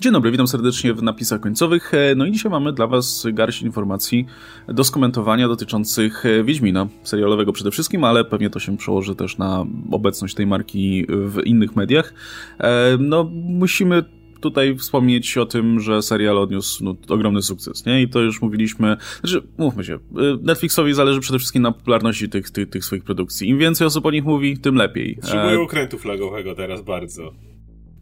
Dzień dobry, witam serdecznie w napisach końcowych. E, no i dzisiaj mamy dla Was garść informacji do skomentowania dotyczących e, Wiedźmina, serialowego przede wszystkim, ale pewnie to się przełoży też na obecność tej marki w innych mediach. E, no, musimy tutaj wspomnieć o tym, że serial odniósł no, ogromny sukces, nie? I to już mówiliśmy, znaczy, mówmy się, Netflixowi zależy przede wszystkim na popularności tych, tych, tych swoich produkcji. Im więcej osób o nich mówi, tym lepiej. Potrzebują okrętu flagowego teraz bardzo.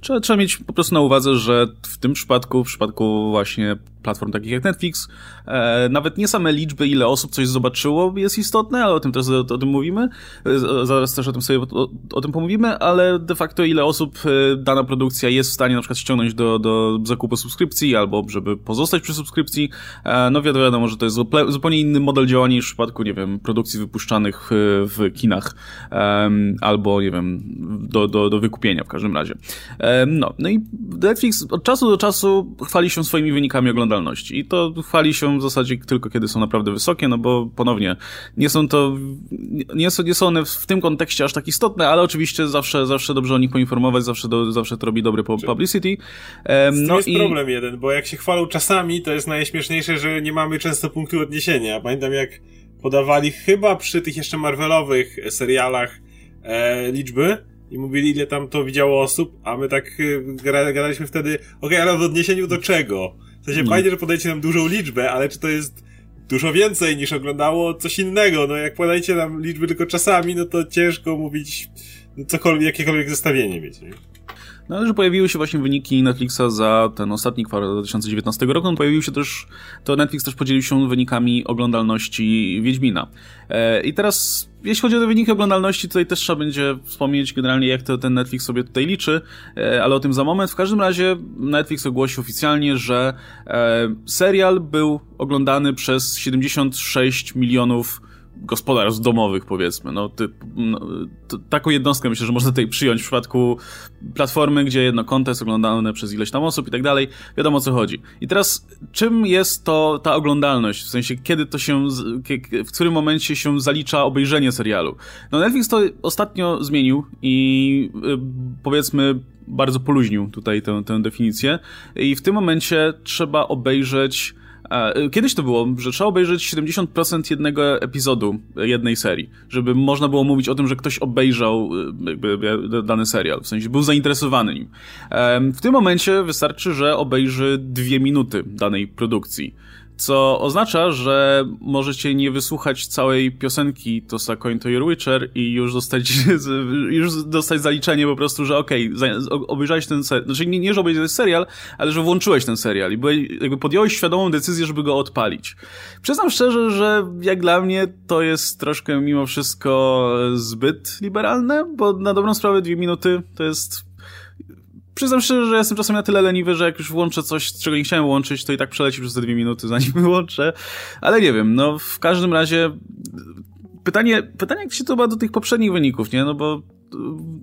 Trzeba, trzeba mieć po prostu na uwadze, że w tym przypadku, w przypadku właśnie platform takich jak Netflix, e, nawet nie same liczby, ile osób coś zobaczyło jest istotne, ale o tym też o, o tym mówimy, e, zaraz też o tym sobie o, o, tym pomówimy, ale de facto ile osób e, dana produkcja jest w stanie na przykład ściągnąć do, do zakupu subskrypcji, albo żeby pozostać przy subskrypcji, e, no wiadomo, że to jest zupełnie inny model działania niż w przypadku, nie wiem, produkcji wypuszczanych w, w kinach, albo, nie wiem, do, do, do wykupienia w każdym razie. No, no i Netflix od czasu do czasu chwali się swoimi wynikami oglądalności i to chwali się w zasadzie tylko kiedy są naprawdę wysokie, no bo ponownie nie są to, nie są, nie są one w tym kontekście aż tak istotne, ale oczywiście zawsze, zawsze dobrze o nich poinformować, zawsze, do, zawsze to robi dobry publicity. No jest i... problem jeden, bo jak się chwalą czasami, to jest najśmieszniejsze, że nie mamy często punktu odniesienia. Pamiętam jak podawali chyba przy tych jeszcze Marvelowych serialach e, liczby, i mówili, ile tam to widziało osób, a my tak y, gadaliśmy wtedy, okej, okay, ale w odniesieniu do czego? W sensie hmm. fajnie, że podajecie nam dużą liczbę, ale czy to jest dużo więcej niż oglądało coś innego? No jak podajecie nam liczby tylko czasami, no to ciężko mówić no, cokolwiek, jakiekolwiek zestawienie mieć, nie? No że pojawiły się właśnie wyniki Netflixa za ten ostatni kwartał 2019 roku, no pojawił się też, to Netflix też podzielił się wynikami oglądalności Wiedźmina. E, I teraz, jeśli chodzi o wyniki oglądalności, tutaj też trzeba będzie wspomnieć generalnie, jak to ten Netflix sobie tutaj liczy, e, ale o tym za moment. W każdym razie Netflix ogłosił oficjalnie, że e, serial był oglądany przez 76 milionów gospodarstw domowych, powiedzmy. No, ty, no, taką jednostkę myślę, że można tutaj przyjąć w przypadku platformy, gdzie jedno konto jest oglądane przez ileś tam osób i tak dalej. Wiadomo o co chodzi. I teraz, czym jest to ta oglądalność? W sensie, kiedy to się, w którym momencie się zalicza obejrzenie serialu? No, Netflix to ostatnio zmienił i y, powiedzmy bardzo poluźnił tutaj tę, tę definicję i w tym momencie trzeba obejrzeć kiedyś to było, że trzeba obejrzeć 70% jednego epizodu jednej serii, żeby można było mówić o tym, że ktoś obejrzał y, dany serial, w sensie był zainteresowany nim. W tym momencie wystarczy, że obejrzy dwie minuty danej produkcji co oznacza, że możecie nie wysłuchać całej piosenki Tosa Coin to Your Witcher i już dostać, już dostać zaliczenie po prostu, że okej, okay, obejrzałeś ten serial, znaczy nie, nie, że obejrzałeś serial, ale że włączyłeś ten serial i byłeś, jakby podjąłeś świadomą decyzję, żeby go odpalić. Przyznam szczerze, że jak dla mnie to jest troszkę mimo wszystko zbyt liberalne, bo na dobrą sprawę dwie minuty to jest Przyznam szczerze, że jestem czasem na tyle leniwy, że jak już włączę coś, czego nie chciałem łączyć, to i tak przeleci przez te dwie minuty, zanim wyłączę. Ale nie wiem, no w każdym razie pytanie, pytanie jak się to ma do tych poprzednich wyników, nie? No bo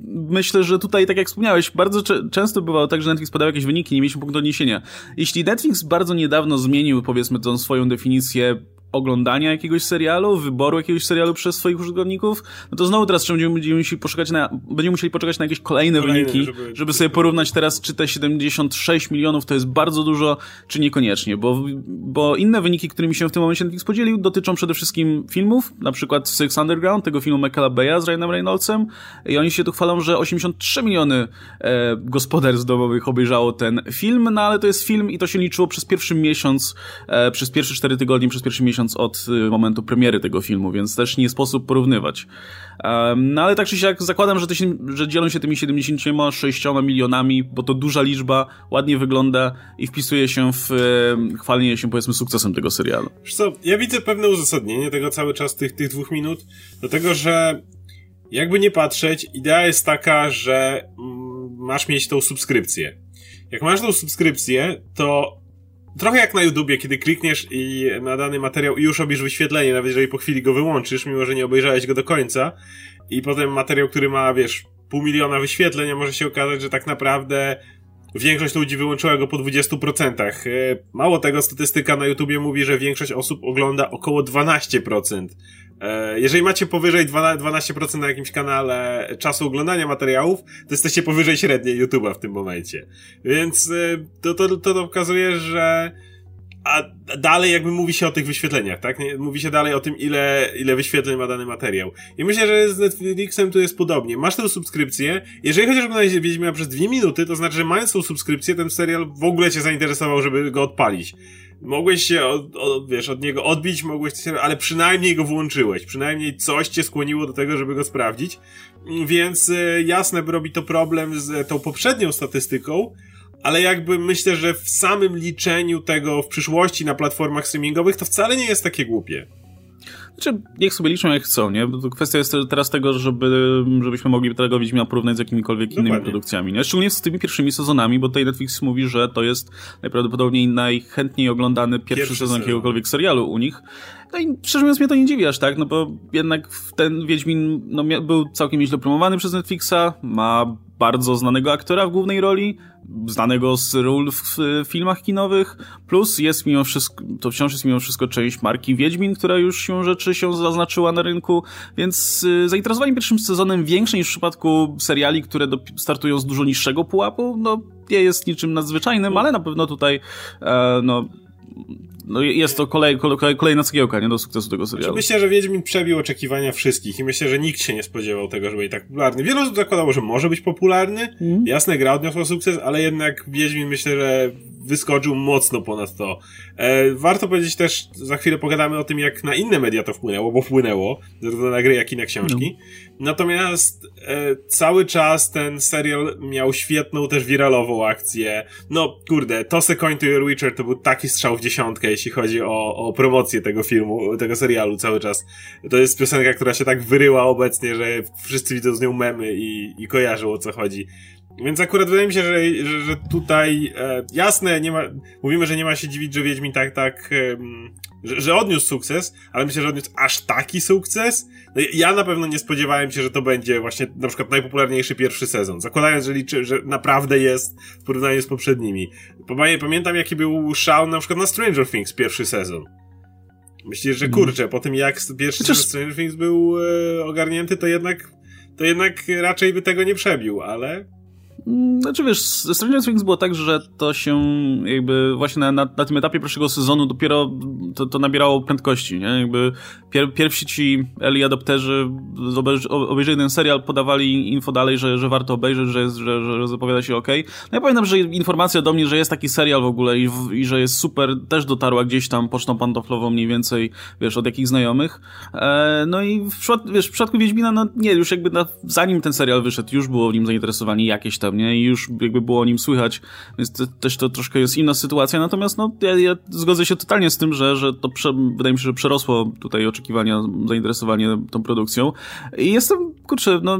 myślę, że tutaj, tak jak wspomniałeś, bardzo często bywało tak, że Netflix podał jakieś wyniki, nie mieliśmy punktu odniesienia. Jeśli Netflix bardzo niedawno zmienił, powiedzmy, tą swoją definicję oglądania jakiegoś serialu, wyboru jakiegoś serialu przez swoich użytkowników, no to znowu teraz będziemy, będziemy, musieli, poczekać na, będziemy musieli poczekać na jakieś kolejne, kolejne wyniki, żeby, żeby sobie porównać teraz, czy te 76 milionów to jest bardzo dużo, czy niekoniecznie, bo, bo inne wyniki, którymi się w tym momencie Netflix podzielił, dotyczą przede wszystkim filmów, na przykład Six Underground, tego filmu Michaela Beya z Ryanem Reynoldsem i oni się tu chwalą, że 83 miliony e, gospodarstw domowych obejrzało ten film, no ale to jest film i to się liczyło przez pierwszy miesiąc, e, przez pierwsze 4 tygodnie, przez pierwszy miesiąc miesiąc od y, momentu premiery tego filmu, więc też nie sposób porównywać. No ale tak czy siak zakładam, że, te, że dzielą się tymi 76 milionami, bo to duża liczba, ładnie wygląda i wpisuje się w chwalenie się powiedzmy sukcesem tego serialu. Co, ja widzę pewne uzasadnienie tego cały czas, tych, tych dwóch minut, dlatego że jakby nie patrzeć, idea jest taka, że mm, masz mieć tą subskrypcję. Jak masz tą subskrypcję, to Trochę jak na YouTubie, kiedy klikniesz i na dany materiał i już robisz wyświetlenie, nawet jeżeli po chwili go wyłączysz, mimo że nie obejrzałeś go do końca, i potem materiał, który ma, wiesz, pół miliona wyświetleń, może się okazać, że tak naprawdę większość ludzi wyłączyła go po 20%. E, mało tego, statystyka na YouTubie mówi, że większość osób ogląda około 12% E, jeżeli macie powyżej 12% na jakimś kanale czasu oglądania materiałów, to jesteście powyżej średniej YouTube'a w tym momencie. Więc e, to, to, to pokazuje, że a dalej jakby mówi się o tych wyświetleniach, tak? Mówi się dalej o tym, ile, ile wyświetleń ma dany materiał. I myślę, że z Netflixem tu jest podobnie. Masz tę subskrypcję, jeżeli chociaż oglądałeś Wiedźmina przez dwie minuty, to znaczy, że mając tą subskrypcję, ten serial w ogóle cię zainteresował, żeby go odpalić. Mogłeś się, od, od, wiesz, od niego odbić, mogłeś ale przynajmniej go włączyłeś. Przynajmniej coś cię skłoniło do tego, żeby go sprawdzić. Więc e, jasne, robi to problem z tą poprzednią statystyką, ale jakby myślę, że w samym liczeniu tego w przyszłości na platformach streamingowych to wcale nie jest takie głupie. Znaczy, niech sobie liczą jak chcą, nie? To kwestia jest teraz tego, żeby, żebyśmy mogli tego Wiedźmina porównać z jakimikolwiek Dokładnie. innymi produkcjami, nie? Szczególnie z tymi pierwszymi sezonami, bo tutaj Netflix mówi, że to jest najprawdopodobniej najchętniej oglądany pierwszy, pierwszy sezon jakiegokolwiek serialu u nich. No i szczerze mówiąc mnie to nie dziwi aż tak, no bo jednak ten Wiedźmin no, był całkiem nieźle promowany przez Netflixa, ma bardzo znanego aktora w głównej roli, znanego z ról w filmach kinowych, plus jest mimo wszystko, to wciąż jest mimo wszystko część marki Wiedźmin, która już się rzeczy się zaznaczyła na rynku, więc y, zainteresowanie pierwszym sezonem większe niż w przypadku seriali, które do, startują z dużo niższego pułapu, no nie jest niczym nadzwyczajnym, ale na pewno tutaj e, no no jest to kolej, kolej, kolejna cegiełka, nie, do sukcesu tego serialu. Znaczy, myślę, że Wiedźmin przebił oczekiwania wszystkich i myślę, że nikt się nie spodziewał tego, że będzie tak popularny. Wielu osób zakładało, że może być popularny, mm. jasne, gra odniosła sukces, ale jednak Wiedźmin myślę, że wyskoczył mocno ponad to. E, warto powiedzieć też, za chwilę pogadamy o tym, jak na inne media to wpłynęło, bo wpłynęło, zarówno na gry, jak i na książki. No. Natomiast e, cały czas ten serial miał świetną, też wiralową akcję. No, kurde, Toss Coin to Your Witcher to był taki strzał w dziesiątkę, jeśli chodzi o, o promocję tego filmu, tego serialu cały czas. To jest piosenka, która się tak wyryła obecnie, że wszyscy widzą z nią memy i, i kojarzą o co chodzi. Więc akurat wydaje mi się, że, że, że tutaj e, jasne, nie ma, mówimy, że nie ma się dziwić, że Wiedźmin tak, tak, e, że, że odniósł sukces, ale myślę, że odniósł aż taki sukces. No, ja na pewno nie spodziewałem się, że to będzie właśnie na przykład najpopularniejszy pierwszy sezon. Zakładając, że liczy, że naprawdę jest w porównaniu z poprzednimi. Pamiętam, jaki był szał na przykład na Stranger Things pierwszy sezon. Myślę, że mhm. kurczę, po tym jak pierwszy Chociaż... Stranger Things był e, ogarnięty, to jednak, to jednak raczej by tego nie przebił, ale Mm, znaczy wiesz, ze Stranger Things było tak, że to się jakby właśnie na, na, na tym etapie pierwszego sezonu dopiero to, to nabierało prędkości, nie? Jakby pier, pierwsi ci early adopterzy obejrzeli ten serial, podawali info dalej, że, że warto obejrzeć, że, jest, że, że, zapowiada się ok. No ja pamiętam, że informacja do mnie, że jest taki serial w ogóle i, i że jest super, też dotarła gdzieś tam pocztą pantoflową mniej więcej, wiesz, od jakich znajomych. E, no i w, wiesz, w przypadku Wiedźmina, no nie, już jakby na, zanim ten serial wyszedł, już było w nim zainteresowanie jakieś tam nie? I już jakby było o nim słychać, więc to, też to troszkę jest inna sytuacja, natomiast no, ja, ja zgodzę się totalnie z tym, że, że to prze, wydaje mi się, że przerosło tutaj oczekiwania, zainteresowanie tą produkcją i jestem, kurczę, no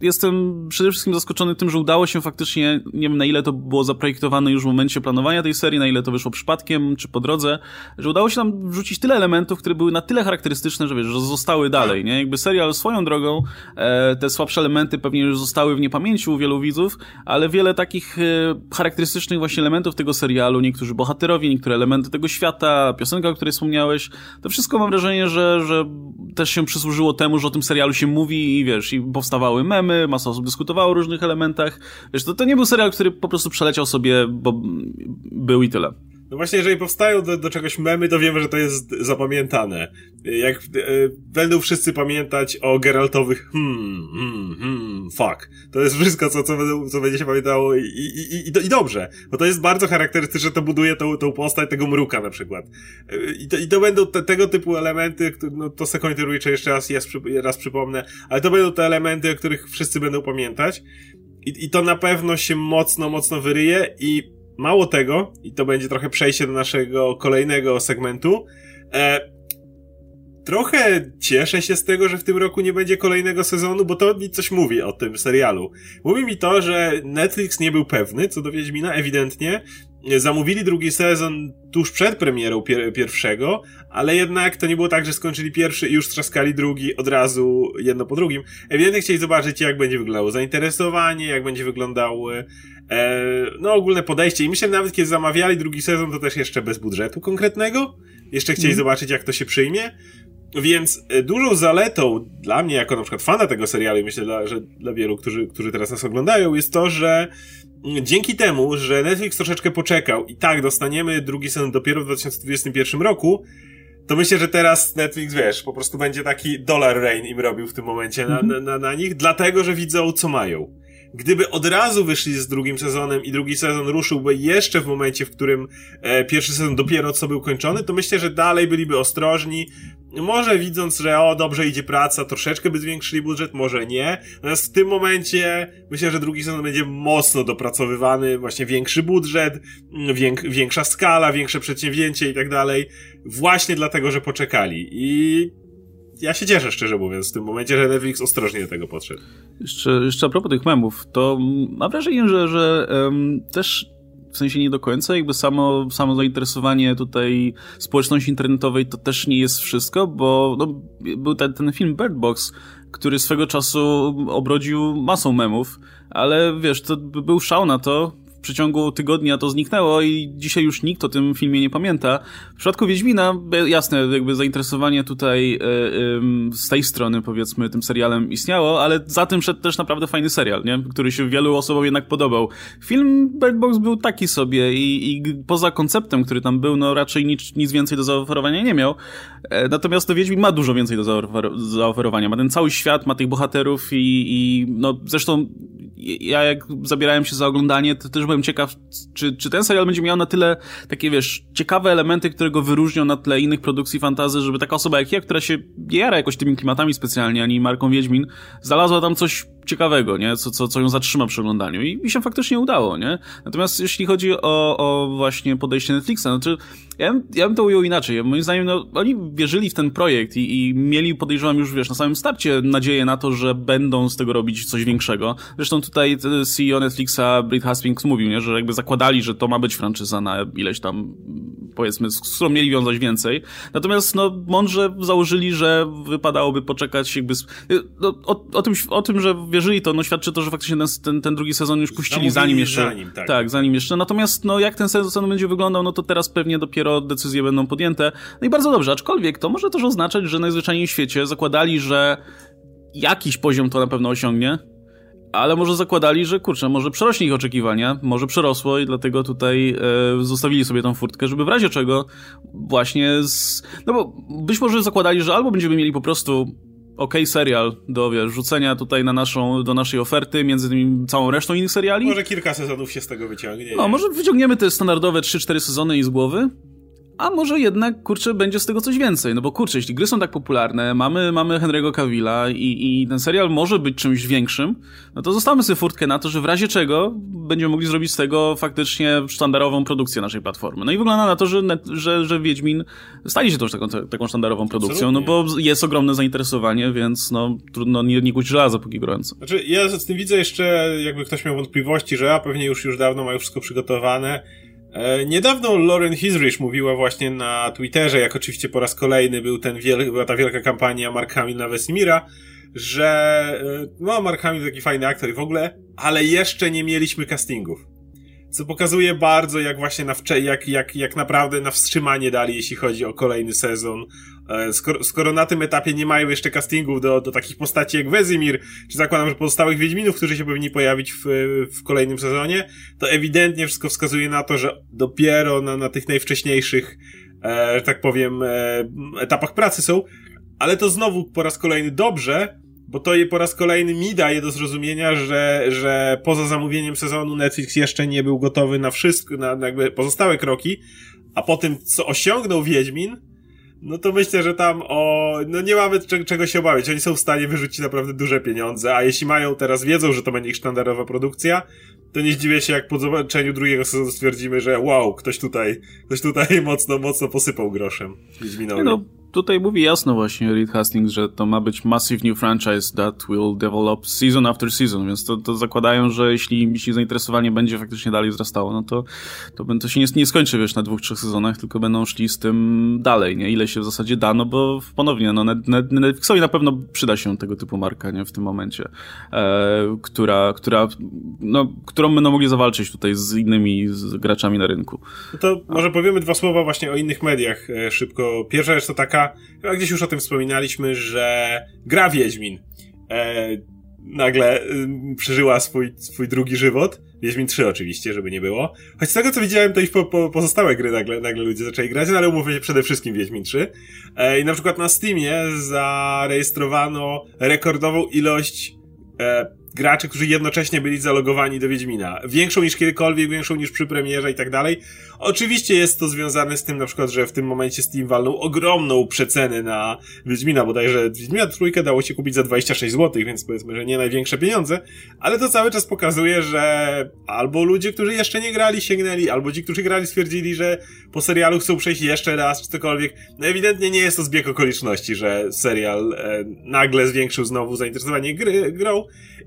jestem przede wszystkim zaskoczony tym, że udało się faktycznie, nie wiem na ile to było zaprojektowane już w momencie planowania tej serii, na ile to wyszło przypadkiem, czy po drodze, że udało się nam wrzucić tyle elementów, które były na tyle charakterystyczne, że wiesz, że zostały dalej, nie? Jakby serial swoją drogą, e, te słabsze elementy pewnie już zostały w niepamięci u wielu widzów, ale wiele takich e, charakterystycznych właśnie elementów tego serialu, niektórzy bohaterowie, niektóre elementy tego świata, piosenka, o której wspomniałeś, to wszystko mam wrażenie, że, że też się przysłużyło temu, że o tym serialu się mówi i wiesz, i powstawały memy, problemy, masa osób dyskutowało o różnych elementach. Wiesz, to, to nie był serial, który po prostu przeleciał sobie, bo był i tyle. No właśnie, jeżeli powstają do, do czegoś memy, to wiemy, że to jest zapamiętane. Jak e, będą wszyscy pamiętać o Geraltowych hmm, hmm, hmm, fuck. To jest wszystko, co, co, co będzie się pamiętało i, i, i, i, dobrze. Bo to jest bardzo charakterystyczne, to buduje tą, tą postać tego mruka na przykład. E, I to, i to będą te, tego typu elementy, no to Second Witcher jeszcze raz, raz, raz przypomnę, ale to będą te elementy, o których wszyscy będą pamiętać. I, I to na pewno się mocno, mocno wyryje i Mało tego, i to będzie trochę przejście do naszego kolejnego segmentu, e, trochę cieszę się z tego, że w tym roku nie będzie kolejnego sezonu, bo to mi coś mówi o tym serialu. Mówi mi to, że Netflix nie był pewny co do Wiedźmina, ewidentnie. Zamówili drugi sezon tuż przed premierą pier pierwszego, ale jednak to nie było tak, że skończyli pierwszy i już trzaskali drugi od razu jedno po drugim. Ewidentnie chcieli zobaczyć, jak będzie wyglądało zainteresowanie, jak będzie wyglądały e, no ogólne podejście. I myślę, nawet kiedy zamawiali drugi sezon, to też jeszcze bez budżetu konkretnego. Jeszcze chcieli mm. zobaczyć, jak to się przyjmie. Więc e, dużą zaletą dla mnie, jako na przykład fana tego serialu, i myślę, że dla wielu, którzy, którzy teraz nas oglądają, jest to, że dzięki temu, że Netflix troszeczkę poczekał i tak dostaniemy drugi sezon dopiero w 2021 roku, to myślę, że teraz Netflix, wiesz, po prostu będzie taki dollar rain im robił w tym momencie na, mhm. na, na, na nich, dlatego, że widzą, co mają. Gdyby od razu wyszli z drugim sezonem i drugi sezon ruszyłby jeszcze w momencie, w którym e, pierwszy sezon dopiero co był kończony, to myślę, że dalej byliby ostrożni. Może widząc, że o, dobrze idzie praca, troszeczkę by zwiększyli budżet, może nie. Natomiast w tym momencie myślę, że drugi sezon będzie mocno dopracowywany, właśnie większy budżet, wiek, większa skala, większe przedsięwzięcie i tak dalej. Właśnie dlatego, że poczekali. I ja się cieszę, szczerze mówiąc, w tym momencie, że Netflix ostrożnie do tego podszedł. Jeszcze, jeszcze a propos tych memów, to mam wrażenie, że, że um, też w sensie nie do końca, jakby samo, samo zainteresowanie tutaj społeczności internetowej to też nie jest wszystko, bo no, był ten, ten film Bird Box, który swego czasu obrodził masą memów, ale wiesz, to był szał na to, w przeciągu tygodnia to zniknęło i dzisiaj już nikt o tym filmie nie pamięta. W przypadku Wiedźmina, jasne, jakby zainteresowanie tutaj e, z tej strony, powiedzmy, tym serialem istniało, ale za tym szedł też naprawdę fajny serial, nie? który się wielu osobom jednak podobał. Film Bird Box był taki sobie i, i poza konceptem, który tam był, no raczej nic, nic więcej do zaoferowania nie miał. E, natomiast to Wiedźmin ma dużo więcej do zaoferowania. Ma ten cały świat, ma tych bohaterów i, i no zresztą ja jak zabierałem się za oglądanie, to też byłem ciekaw, czy, czy ten serial będzie miał na tyle takie, wiesz, ciekawe elementy, które go wyróżnią na tle innych produkcji fantazy, żeby taka osoba jak ja, która się nie jara jakoś tymi klimatami specjalnie, ani marką Wiedźmin, znalazła tam coś ciekawego, nie? Co, co, co ją zatrzyma przy oglądaniu. I mi się faktycznie udało, nie? Natomiast jeśli chodzi o, o właśnie podejście Netflixa, to ja, bym, ja bym to ujął inaczej. Moim zdaniem, no, oni wierzyli w ten projekt i, i mieli, podejrzewam już, wiesz, na samym starcie nadzieję na to, że będą z tego robić coś większego. Zresztą tutaj CEO Netflixa, Britt Hastings mówił, nie? Że jakby zakładali, że to ma być franczyza na ileś tam, powiedzmy, z którą mieli wiązać więcej. Natomiast, no, mądrze założyli, że wypadałoby poczekać jakby, no, o, o, tym, o tym, że wierzyli to, no świadczy to, że faktycznie ten, ten, ten drugi sezon już puścili Zamówili zanim jeszcze. Zanim, tak. tak, zanim jeszcze. Natomiast no jak ten sezon będzie wyglądał, no to teraz pewnie dopiero decyzje będą podjęte. No i bardzo dobrze, aczkolwiek to może też oznaczać, że najzwyczajniej w świecie zakładali, że jakiś poziom to na pewno osiągnie, ale może zakładali, że kurczę, może przerośnie ich oczekiwania, może przerosło i dlatego tutaj e, zostawili sobie tą furtkę, żeby w razie czego właśnie z... No bo być może zakładali, że albo będziemy mieli po prostu ok serial do wiesz, rzucenia tutaj na naszą, do naszej oferty, między tymi całą resztą innych seriali. Może kilka sezonów się z tego wyciągnie. No, może wyciągniemy te standardowe 3-4 sezony i z głowy, a może jednak, kurczę, będzie z tego coś więcej. No bo kurczę, jeśli gry są tak popularne, mamy, mamy Henry'ego Cavilla i, i ten serial może być czymś większym, no to zostawmy sobie furtkę na to, że w razie czego będziemy mogli zrobić z tego faktycznie sztandarową produkcję naszej platformy. No i wygląda na to, że, że, że Wiedźmin stali się też taką, taką sztandarową produkcją, no bo jest ogromne zainteresowanie, więc no trudno nie, nie kuć żelaza póki gorąco. Znaczy, ja z tym widzę jeszcze, jakby ktoś miał wątpliwości, że a pewnie już, już dawno mają wszystko przygotowane, niedawno Lauren Hisrich mówiła właśnie na Twitterze, jak oczywiście po raz kolejny był ten wiel była ta wielka kampania Mark Hamill na Wesimira, że e, no Mark Hamill taki fajny aktor i w ogóle, ale jeszcze nie mieliśmy castingów. Co pokazuje bardzo, jak właśnie na jak, jak, jak naprawdę na wstrzymanie dali, jeśli chodzi o kolejny sezon. E, skoro, skoro na tym etapie nie mają jeszcze castingów do, do takich postaci jak Wezimir, czy zakładam, że pozostałych Wiedźminów, którzy się powinni pojawić w, w kolejnym sezonie, to ewidentnie wszystko wskazuje na to, że dopiero na, na tych najwcześniejszych, e, że tak powiem, e, etapach pracy są, ale to znowu po raz kolejny dobrze, bo to je po raz kolejny mi daje do zrozumienia, że, że poza zamówieniem sezonu Netflix jeszcze nie był gotowy na wszystko, na, jakby pozostałe kroki, a po tym, co osiągnął Wiedźmin, no to myślę, że tam o, no nie mamy czego się obawiać. Oni są w stanie wyrzucić naprawdę duże pieniądze, a jeśli mają teraz, wiedzą, że to będzie ich sztandarowa produkcja, to nie zdziwię się, jak po zobaczeniu drugiego sezonu stwierdzimy, że wow, ktoś tutaj, ktoś tutaj mocno, mocno posypał groszem Wiedźminowi. No, tutaj mówi jasno właśnie Reed Hastings, że to ma być massive new franchise that will develop season after season, więc to, to zakładają, że jeśli, jeśli zainteresowanie będzie faktycznie dalej wzrastało, no to, to, to się nie, nie skończy, wiesz, na dwóch, trzech sezonach, tylko będą szli z tym dalej, nie? Ile się w zasadzie da, no bo ponownie, no Netflixowi na pewno przyda się tego typu marka, nie? W tym momencie, e, która, która, no, którą będą mogli zawalczyć tutaj z innymi z graczami na rynku. No to może powiemy dwa słowa właśnie o innych mediach e, szybko. Pierwsza rzecz to taka, Tomka, chyba gdzieś już o tym wspominaliśmy, że gra Wiedźmin e, nagle y, przeżyła swój, swój drugi żywot. Wiedźmin 3 oczywiście, żeby nie było. Choć z tego co widziałem, to i po, po, pozostałe gry nagle, nagle ludzie zaczęli grać, no ale umówmy się przede wszystkim Wiedźmin 3. E, I na przykład na Steamie zarejestrowano rekordową ilość e, graczy, którzy jednocześnie byli zalogowani do Wiedźmina. Większą niż kiedykolwiek, większą niż przy premierze i tak dalej. Oczywiście jest to związane z tym na przykład, że w tym momencie Steam walnął ogromną przecenę na Wiedźmina, bodajże Wiedźmina trójkę dało się kupić za 26 zł, więc powiedzmy, że nie największe pieniądze, ale to cały czas pokazuje, że albo ludzie, którzy jeszcze nie grali sięgnęli, albo ci, którzy grali stwierdzili, że po serialu chcą przejść jeszcze raz, czy cokolwiek. No ewidentnie nie jest to zbieg okoliczności, że serial e, nagle zwiększył znowu zainteresowanie gry, grą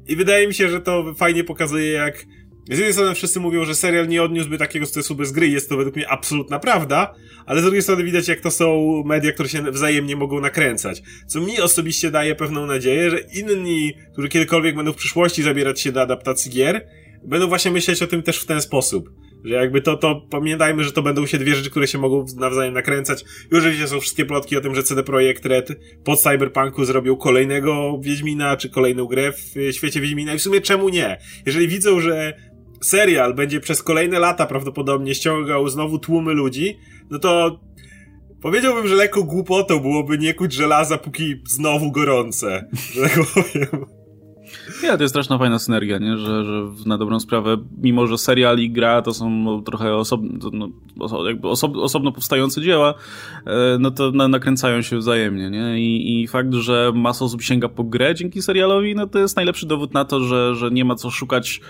i wydaje mi się, że to fajnie pokazuje, jak z jednej strony wszyscy mówią, że serial nie odniósłby takiego sukcesu bez gry, jest to według mnie absolutna prawda, ale z drugiej strony widać, jak to są media, które się wzajemnie mogą nakręcać. Co mi osobiście daje pewną nadzieję, że inni, którzy kiedykolwiek będą w przyszłości zabierać się do adaptacji gier, będą właśnie myśleć o tym też w ten sposób. Że jakby to, to pamiętajmy, że to będą się dwie rzeczy, które się mogą nawzajem nakręcać. Już oczywiście są wszystkie plotki o tym, że CD Projekt Red pod Cyberpunku zrobił kolejnego Wiedźmina, czy kolejną grę w świecie Wiedźmina i w sumie czemu nie? Jeżeli widzą, że serial będzie przez kolejne lata prawdopodobnie ściągał znowu tłumy ludzi, no to powiedziałbym, że lekko głupotą byłoby nie kuć żelaza, póki znowu gorące, że tak powiem. Ja, to jest straszna fajna synergia, nie? Że, że na dobrą sprawę, mimo że serial i gra to są trochę osobno, no, osob, osobno powstające dzieła, e, no to nakręcają się wzajemnie, nie? I, I fakt, że masa osób sięga po grę dzięki serialowi, no to jest najlepszy dowód na to, że, że nie ma co szukać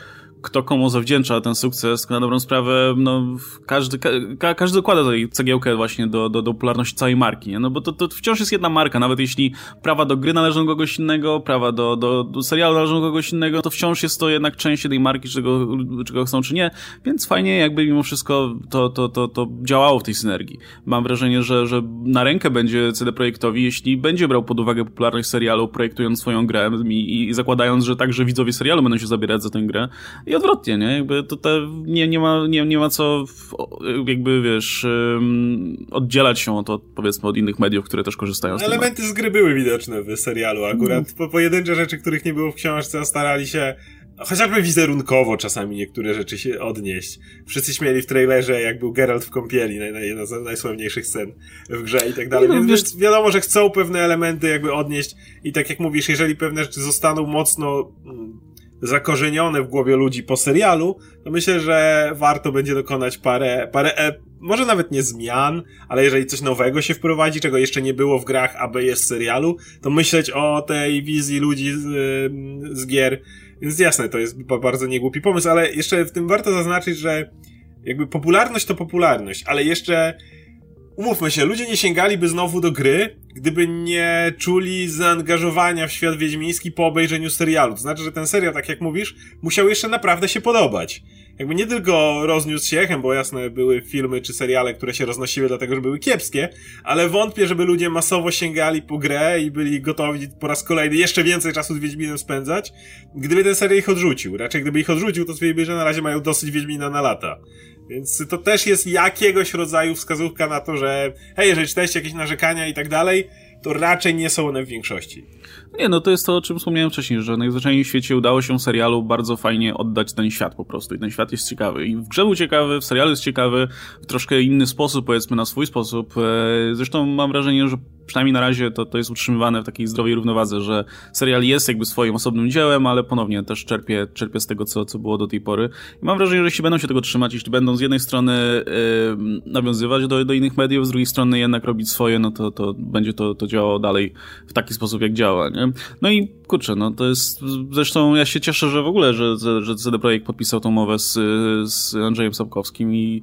kto komu zawdzięcza ten sukces, na dobrą sprawę, no, każdy, ka, każdy dokłada tutaj cegiełkę właśnie do, do, do popularności całej marki, nie? no bo to, to wciąż jest jedna marka, nawet jeśli prawa do gry należą do kogoś innego, prawa do, do, do serialu należą do kogoś innego, to wciąż jest to jednak część tej marki, czego, czego chcą czy nie, więc fajnie jakby mimo wszystko to, to, to, to działało w tej synergii. Mam wrażenie, że, że na rękę będzie CD Projektowi, jeśli będzie brał pod uwagę popularność serialu, projektując swoją grę i, i zakładając, że także widzowie serialu będą się zabierać za tę grę i odwrotnie, nie? Jakby tutaj nie, nie, ma, nie, nie ma co jakby, wiesz, oddzielać się od, od, powiedzmy, od innych mediów, które też korzystają z tego. Elementy z gry były widoczne w serialu akurat. Mm. Po, pojedyncze rzeczy, których nie było w książce, starali się chociażby wizerunkowo czasami niektóre rzeczy się odnieść. Wszyscy śmieli w trailerze, jak był Geralt w kąpieli, jedna z najsławniejszych scen w grze i tak dalej. No, Więc wiadomo, że chcą pewne elementy jakby odnieść i tak jak mówisz, jeżeli pewne rzeczy zostaną mocno mm, zakorzenione w głowie ludzi po serialu, to myślę, że warto będzie dokonać parę, parę e, może nawet nie zmian, ale jeżeli coś nowego się wprowadzi, czego jeszcze nie było w grach, aby jest w serialu, to myśleć o tej wizji ludzi z, z gier. Więc jasne, to jest bardzo niegłupi pomysł, ale jeszcze w tym warto zaznaczyć, że jakby popularność to popularność, ale jeszcze umówmy się, ludzie nie sięgaliby znowu do gry, gdyby nie czuli zaangażowania w świat wiedźmiński po obejrzeniu serialu. To znaczy, że ten serial, tak jak mówisz, musiał jeszcze naprawdę się podobać. Jakby nie tylko rozniósł się echem, bo jasne, były filmy czy seriale, które się roznosiły dlatego, że były kiepskie, ale wątpię, żeby ludzie masowo sięgali po grę i byli gotowi po raz kolejny jeszcze więcej czasu z Wiedźminem spędzać, gdyby ten serial ich odrzucił. Raczej gdyby ich odrzucił, to stwierdziliby, że na razie mają dosyć Wiedźmina na lata. Więc to też jest jakiegoś rodzaju wskazówka na to, że hej, jeżeli czytaliście jakieś narzekania i tak dalej, to raczej nie są one w większości. Nie, no to jest to, o czym wspomniałem wcześniej, że najzwyczajniej w świecie udało się serialu bardzo fajnie oddać ten świat po prostu i ten świat jest ciekawy. I w grze był ciekawy, w serialu jest ciekawy, w troszkę inny sposób, powiedzmy na swój sposób. E, zresztą mam wrażenie, że przynajmniej na razie to, to jest utrzymywane w takiej zdrowej równowadze, że serial jest jakby swoim osobnym dziełem, ale ponownie też czerpie, czerpie z tego, co, co było do tej pory. I mam wrażenie, że jeśli będą się tego trzymać, jeśli będą z jednej strony yy, nawiązywać do, do innych mediów, z drugiej strony jednak robić swoje, no to, to będzie to, to działało dalej w taki sposób, jak działa, nie? No i kurczę, no to jest, zresztą ja się cieszę, że w ogóle, że, że CD Projekt podpisał tą umowę z, z Andrzejem Sapkowskim i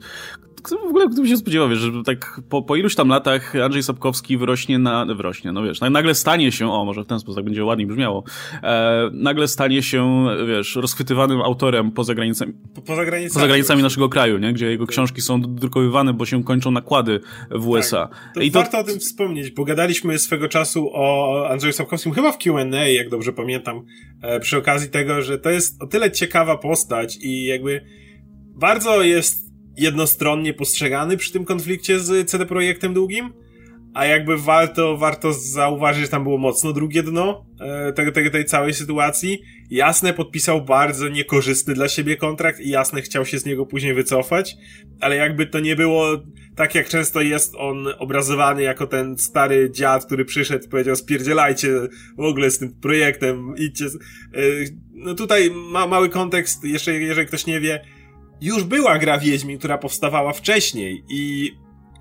w ogóle kto by się spodziewał, wiesz, że tak po, po iluś tam latach Andrzej Sapkowski wyrośnie na, wyrośnie, no wiesz, nagle stanie się, o może w ten sposób tak będzie ładniej brzmiało, e, nagle stanie się, wiesz, rozchwytywanym autorem poza granicami, po, poza granicami, poza granicami naszego kraju, nie, gdzie jego książki są drukowywane, bo się kończą nakłady w USA. Tak. To I warto to... o tym wspomnieć, bo gadaliśmy swego czasu o Andrzeju Sapkowskim, chyba w Q&A, jak dobrze pamiętam, e, przy okazji tego, że to jest o tyle ciekawa postać i jakby bardzo jest jednostronnie postrzegany przy tym konflikcie z CD Projektem długim, a jakby warto, warto zauważyć, że tam było mocno drugie dno e, tej, tej, tej całej sytuacji. Jasne podpisał bardzo niekorzystny dla siebie kontrakt i Jasne chciał się z niego później wycofać, ale jakby to nie było tak jak często jest on obrazowany jako ten stary dziad, który przyszedł i powiedział spierdzielajcie w ogóle z tym projektem, idźcie. E, no tutaj ma, mały kontekst, jeszcze jeżeli ktoś nie wie, już była gra Wiedźmin, która powstawała wcześniej i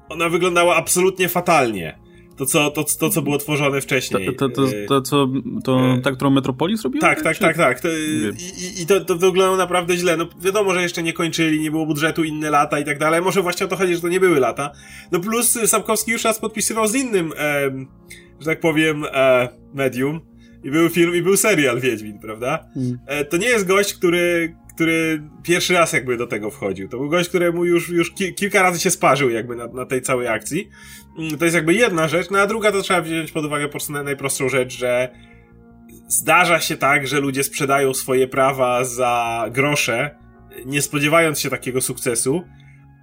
ona wyglądała absolutnie fatalnie. To, co, to, to, co było tworzone wcześniej. To, to, to, to co, to, e, ta, którą Metropolis robiła? Tak, tak, tak, tak. To, I i to, to wyglądało naprawdę źle. No wiadomo, że jeszcze nie kończyli, nie było budżetu, inne lata i tak dalej. Może właśnie o to chodzi, że to nie były lata. No plus Sapkowski już raz podpisywał z innym, e, że tak powiem, e, medium. I był film, i był serial Wiedźmin, prawda? Hmm. E, to nie jest gość, który, który pierwszy raz jakby do tego wchodził. To był gość, któremu już, już ki kilka razy się sparzył jakby na, na tej całej akcji. Mm, to jest jakby jedna rzecz, no a druga to trzeba wziąć pod uwagę po prostu najprostszą rzecz, że zdarza się tak, że ludzie sprzedają swoje prawa za grosze, nie spodziewając się takiego sukcesu,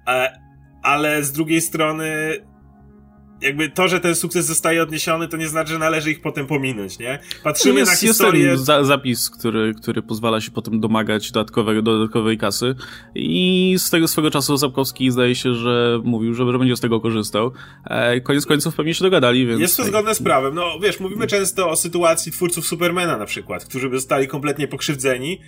e, ale z drugiej strony jakby to, że ten sukces zostaje odniesiony, to nie znaczy, że należy ich potem pominąć, nie? Patrzymy jest, na historię... Jest ten za zapis, który, który pozwala się potem domagać dodatkowego, dodatkowej kasy i z tego swego czasu Zapkowski zdaje się, że mówił, że, że będzie z tego korzystał. E, koniec końców pewnie się dogadali, więc... Jest to zgodne z prawem. No, wiesz, mówimy często o sytuacji twórców Supermana na przykład, którzy by zostali kompletnie pokrzywdzeni,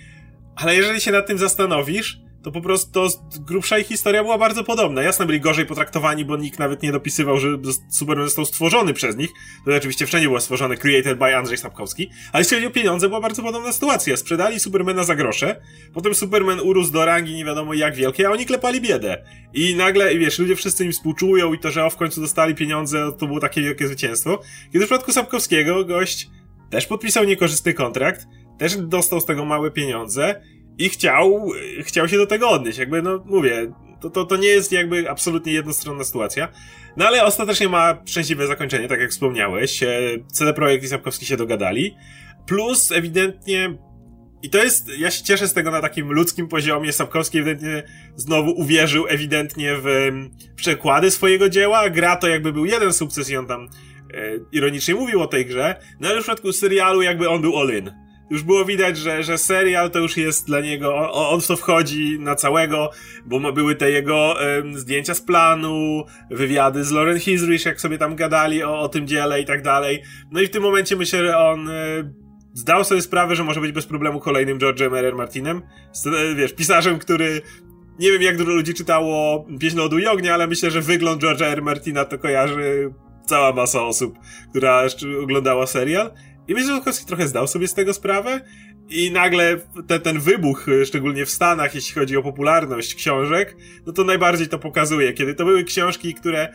ale jeżeli się nad tym zastanowisz, to po prostu to grubsza ich historia była bardzo podobna. Jasne, byli gorzej potraktowani, bo nikt nawet nie dopisywał, że Superman został stworzony przez nich. To oczywiście wszędzie było stworzone created by Andrzej Sapkowski. Ale jeśli chodzi o pieniądze, była bardzo podobna sytuacja. Sprzedali Supermana za grosze, potem Superman urósł do rangi nie wiadomo jak wielkiej, a oni klepali biedę. I nagle, wiesz, ludzie wszyscy im współczują i to, że o w końcu dostali pieniądze, to było takie wielkie zwycięstwo. Kiedy w przypadku Sapkowskiego gość też podpisał niekorzystny kontrakt, też dostał z tego małe pieniądze i chciał, chciał się do tego odnieść. Jakby, no mówię, to, to, to nie jest jakby absolutnie jednostronna sytuacja. No ale ostatecznie ma szczęśliwe zakończenie, tak jak wspomniałeś. CD Projekt i Sapkowski się dogadali. Plus ewidentnie i to jest, ja się cieszę z tego na takim ludzkim poziomie. Sapkowski ewidentnie znowu uwierzył ewidentnie w, w przekłady swojego dzieła. Gra to jakby był jeden sukces i on tam e, ironicznie mówił o tej grze. No ale w przypadku serialu jakby on był all in już było widać, że, że serial to już jest dla niego, on, on w to wchodzi na całego, bo były te jego zdjęcia z planu, wywiady z Lauren Hisrich, jak sobie tam gadali o, o tym dziele i tak dalej. No i w tym momencie myślę, że on e, zdał sobie sprawę, że może być bez problemu kolejnym George'em R. R. Martinem. E, wiesz, pisarzem, który nie wiem jak dużo ludzi czytało Pieśń Lodu i Ognia, ale myślę, że wygląd George'a R. Martina to kojarzy cała masa osób, która oglądała serial. I myślę, że trochę zdał sobie z tego sprawę i nagle te, ten wybuch, szczególnie w Stanach, jeśli chodzi o popularność książek, no to najbardziej to pokazuje, kiedy to były książki, które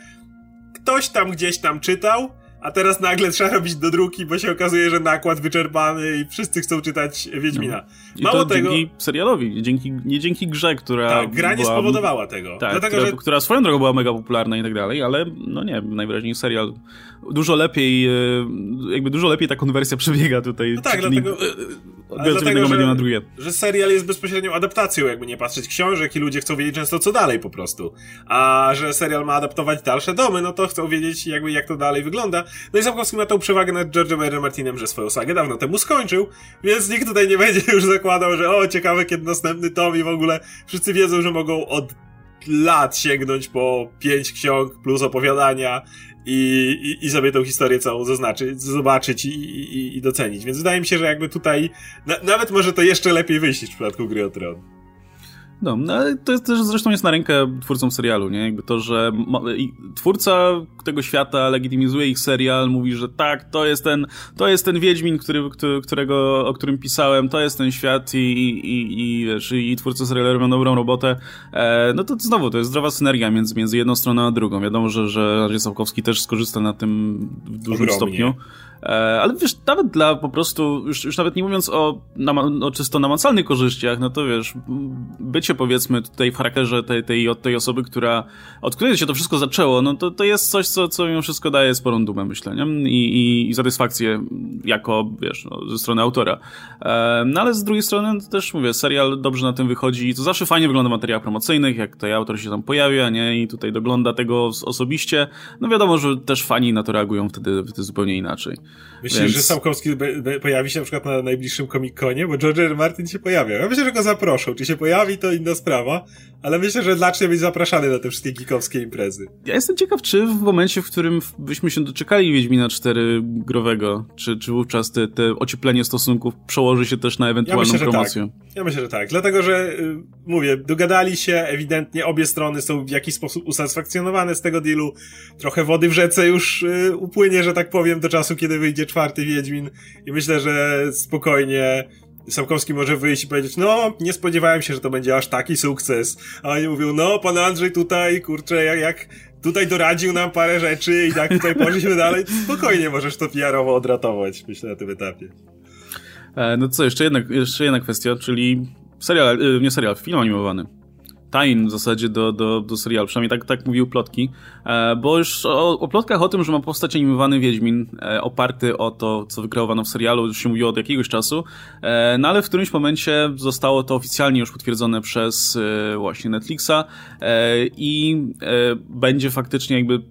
ktoś tam gdzieś tam czytał, a teraz nagle trzeba robić do druki, bo się okazuje, że nakład wyczerpany i wszyscy chcą czytać Wiedźmina. No. Mało tego. Dzięki serialowi, dzięki, nie dzięki grze, która. Tak, gra nie była, spowodowała tego. Tak, Dlatego, która, że... która swoją drogą była mega popularna i tak dalej, ale no nie, najwyraźniej serial dużo lepiej, e, jakby dużo lepiej ta konwersja przebiega tutaj. No tak, dlatego, odbiorcy jednego medium na drugie. Że serial jest bezpośrednią adaptacją, jakby nie patrzeć książek i ludzie chcą wiedzieć często co dalej po prostu. A że serial ma adaptować dalsze domy, no to chcą wiedzieć jakby jak to dalej wygląda. No i Sapkowski ma tą przewagę nad George'em R. Martinem, że swoją sagę dawno temu skończył, więc nikt tutaj nie będzie już zakładał, że o, ciekawe kiedy następny tom i w ogóle wszyscy wiedzą, że mogą od lat sięgnąć po pięć ksiąg plus opowiadania i, i, i sobie tą historię całą zaznaczyć, zobaczyć i, i, i docenić. Więc wydaje mi się, że jakby tutaj na, nawet może to jeszcze lepiej wyjść w przypadku gry o tron. No, no to jest też zresztą jest na rękę twórcom serialu, nie? Jakby to, że twórca tego świata legitymizuje ich serial, mówi, że tak, to jest ten, to jest ten Wiedźmin, który, którego, o którym pisałem, to jest ten świat i, i, i, wiesz, i twórcy serialu robią dobrą robotę. E, no to znowu, to jest zdrowa synergia między, między jedną stroną a drugą. Wiadomo, że, że Andrzej też skorzysta na tym w dużym Ogromnie. stopniu. E, ale wiesz, nawet dla po prostu, już, już nawet nie mówiąc o, o czysto namacalnych korzyściach, no to wiesz, bycie powiedzmy tutaj w charakterze tej, tej, od tej osoby, która, od której się to wszystko zaczęło, no to, to jest coś, co, co mimo wszystko daje sporą dumę, myślę, nie? I, i, i satysfakcję jako, wiesz, no, ze strony autora. E, no ale z drugiej strony to też mówię, serial dobrze na tym wychodzi, to zawsze fajnie wygląda materiał promocyjnych, jak tutaj autor się tam pojawia, nie? I tutaj dogląda tego osobiście. No wiadomo, że też fani na to reagują wtedy, wtedy zupełnie inaczej. Myślisz, Więc... że Samkowski pojawi się na przykład na najbliższym Comic-Conie? Bo George R. Martin się pojawia. Ja myślę, że go zaproszą. Czy się pojawi, to inna sprawa, ale myślę, że zacznie być zapraszany na te wszystkie geekowskie imprezy. Ja jestem ciekaw, czy w momencie, w którym byśmy się doczekali Wiedźmina 4 growego, czy, czy wówczas te, te ocieplenie stosunków przełoży się też na ewentualną ja myślę, promocję? Tak. Ja myślę, że tak. Dlatego, że y, mówię, dogadali się, ewidentnie obie strony są w jakiś sposób usatysfakcjonowane z tego dealu. Trochę wody w rzece już y, upłynie, że tak powiem, do czasu, kiedy wyjdzie czwarty Wiedźmin i myślę, że spokojnie Samkowski może wyjść i powiedzieć, no, nie spodziewałem się, że to będzie aż taki sukces. A oni mówią, no, pan Andrzej tutaj, kurczę, jak, jak tutaj doradził nam parę rzeczy i tak tutaj poszliśmy dalej, spokojnie możesz to PR-owo odratować, myślę, na tym etapie. E, no co, jeszcze jedna, jeszcze jedna kwestia, czyli serial, y, nie serial, film animowany tajn w zasadzie do, do, do serialu, przynajmniej tak, tak mówił plotki, e, bo już o, o plotkach o tym, że ma powstać animowany Wiedźmin e, oparty o to, co wykreowano w serialu, już się mówiło od jakiegoś czasu, e, no ale w którymś momencie zostało to oficjalnie już potwierdzone przez właśnie Netflixa i będzie faktycznie jakby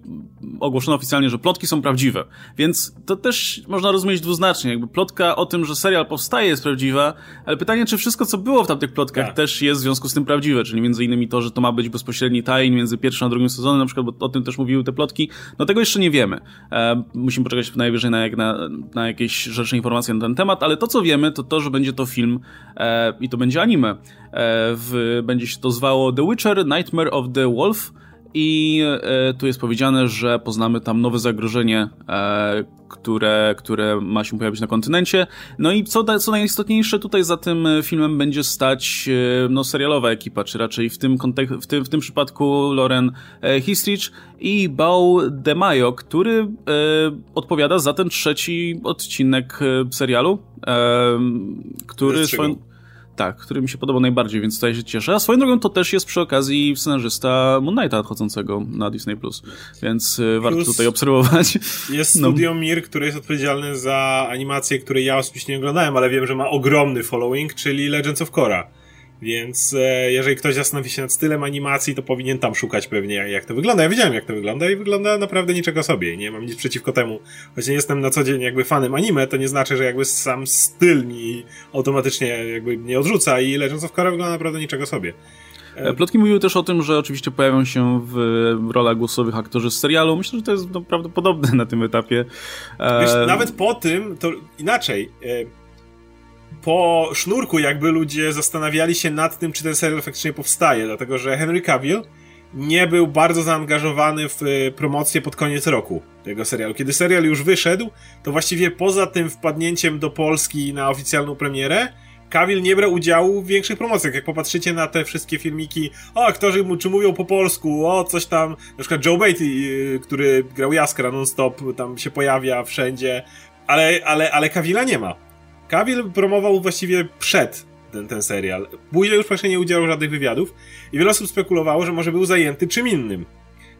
ogłoszono oficjalnie, że plotki są prawdziwe, więc to też można rozumieć dwuznacznie, jakby plotka o tym, że serial powstaje jest prawdziwa, ale pytanie, czy wszystko, co było w tamtych plotkach tak. też jest w związku z tym prawdziwe, czyli między innymi innymi to, że to ma być bezpośredni tajn między pierwszym a drugim sezonem, na przykład, bo o tym też mówiły te plotki, no tego jeszcze nie wiemy. E, musimy poczekać najwyżej na, na, na jakieś rzeczne informacje na ten temat, ale to, co wiemy, to to, że będzie to film e, i to będzie anime. E, w, będzie się to zwało The Witcher Nightmare of the Wolf, i e, tu jest powiedziane, że poznamy tam nowe zagrożenie, e, które, które ma się pojawić na kontynencie. No i co, co najistotniejsze, tutaj za tym filmem będzie stać e, no, serialowa ekipa, czy raczej w tym, kontek- w tym, w tym przypadku Loren Histrich i Bał De Mayo, który odpowiada za ten trzeci odcinek serialu, który swoją tak, który mi się podobał najbardziej, więc tutaj się cieszę. A swoją drogą to też jest przy okazji scenarzysta Moon Knighta odchodzącego na Disney+, więc y, Plus warto tutaj obserwować. Jest no. Studio Mir, który jest odpowiedzialny za animację, której ja osobiście nie oglądałem, ale wiem, że ma ogromny following, czyli Legends of Korra. Więc e, jeżeli ktoś zastanowi się nad stylem animacji, to powinien tam szukać pewnie, jak to wygląda. Ja wiedziałem, jak to wygląda i wygląda naprawdę niczego sobie. Nie mam nic przeciwko temu. Choć nie jestem na co dzień jakby fanem anime, to nie znaczy, że jakby sam styl mi automatycznie jakby nie odrzuca i Legends of Korra wygląda naprawdę niczego sobie. E, plotki mówiły też o tym, że oczywiście pojawią się w rolach głosowych aktorzy z serialu. Myślę, że to jest no, prawdopodobne na tym etapie. Wiesz, e... nawet po tym, to inaczej. Po sznurku jakby ludzie zastanawiali się nad tym, czy ten serial faktycznie powstaje, dlatego że Henry Cavill nie był bardzo zaangażowany w e, promocję pod koniec roku tego serialu. Kiedy serial już wyszedł, to właściwie poza tym wpadnięciem do Polski na oficjalną premierę, Cavill nie brał udziału w większych promocjach. Jak popatrzycie na te wszystkie filmiki, o, aktorzy mu czy mówią po polsku, o, coś tam, na przykład Joe Beatty, e, który grał Jaskra non-stop, tam się pojawia wszędzie, ale, ale, ale Cavilla nie ma. Cavill promował właściwie przed ten, ten serial. Później już praktycznie nie udzielał żadnych wywiadów i wiele osób spekulowało, że może był zajęty czym innym.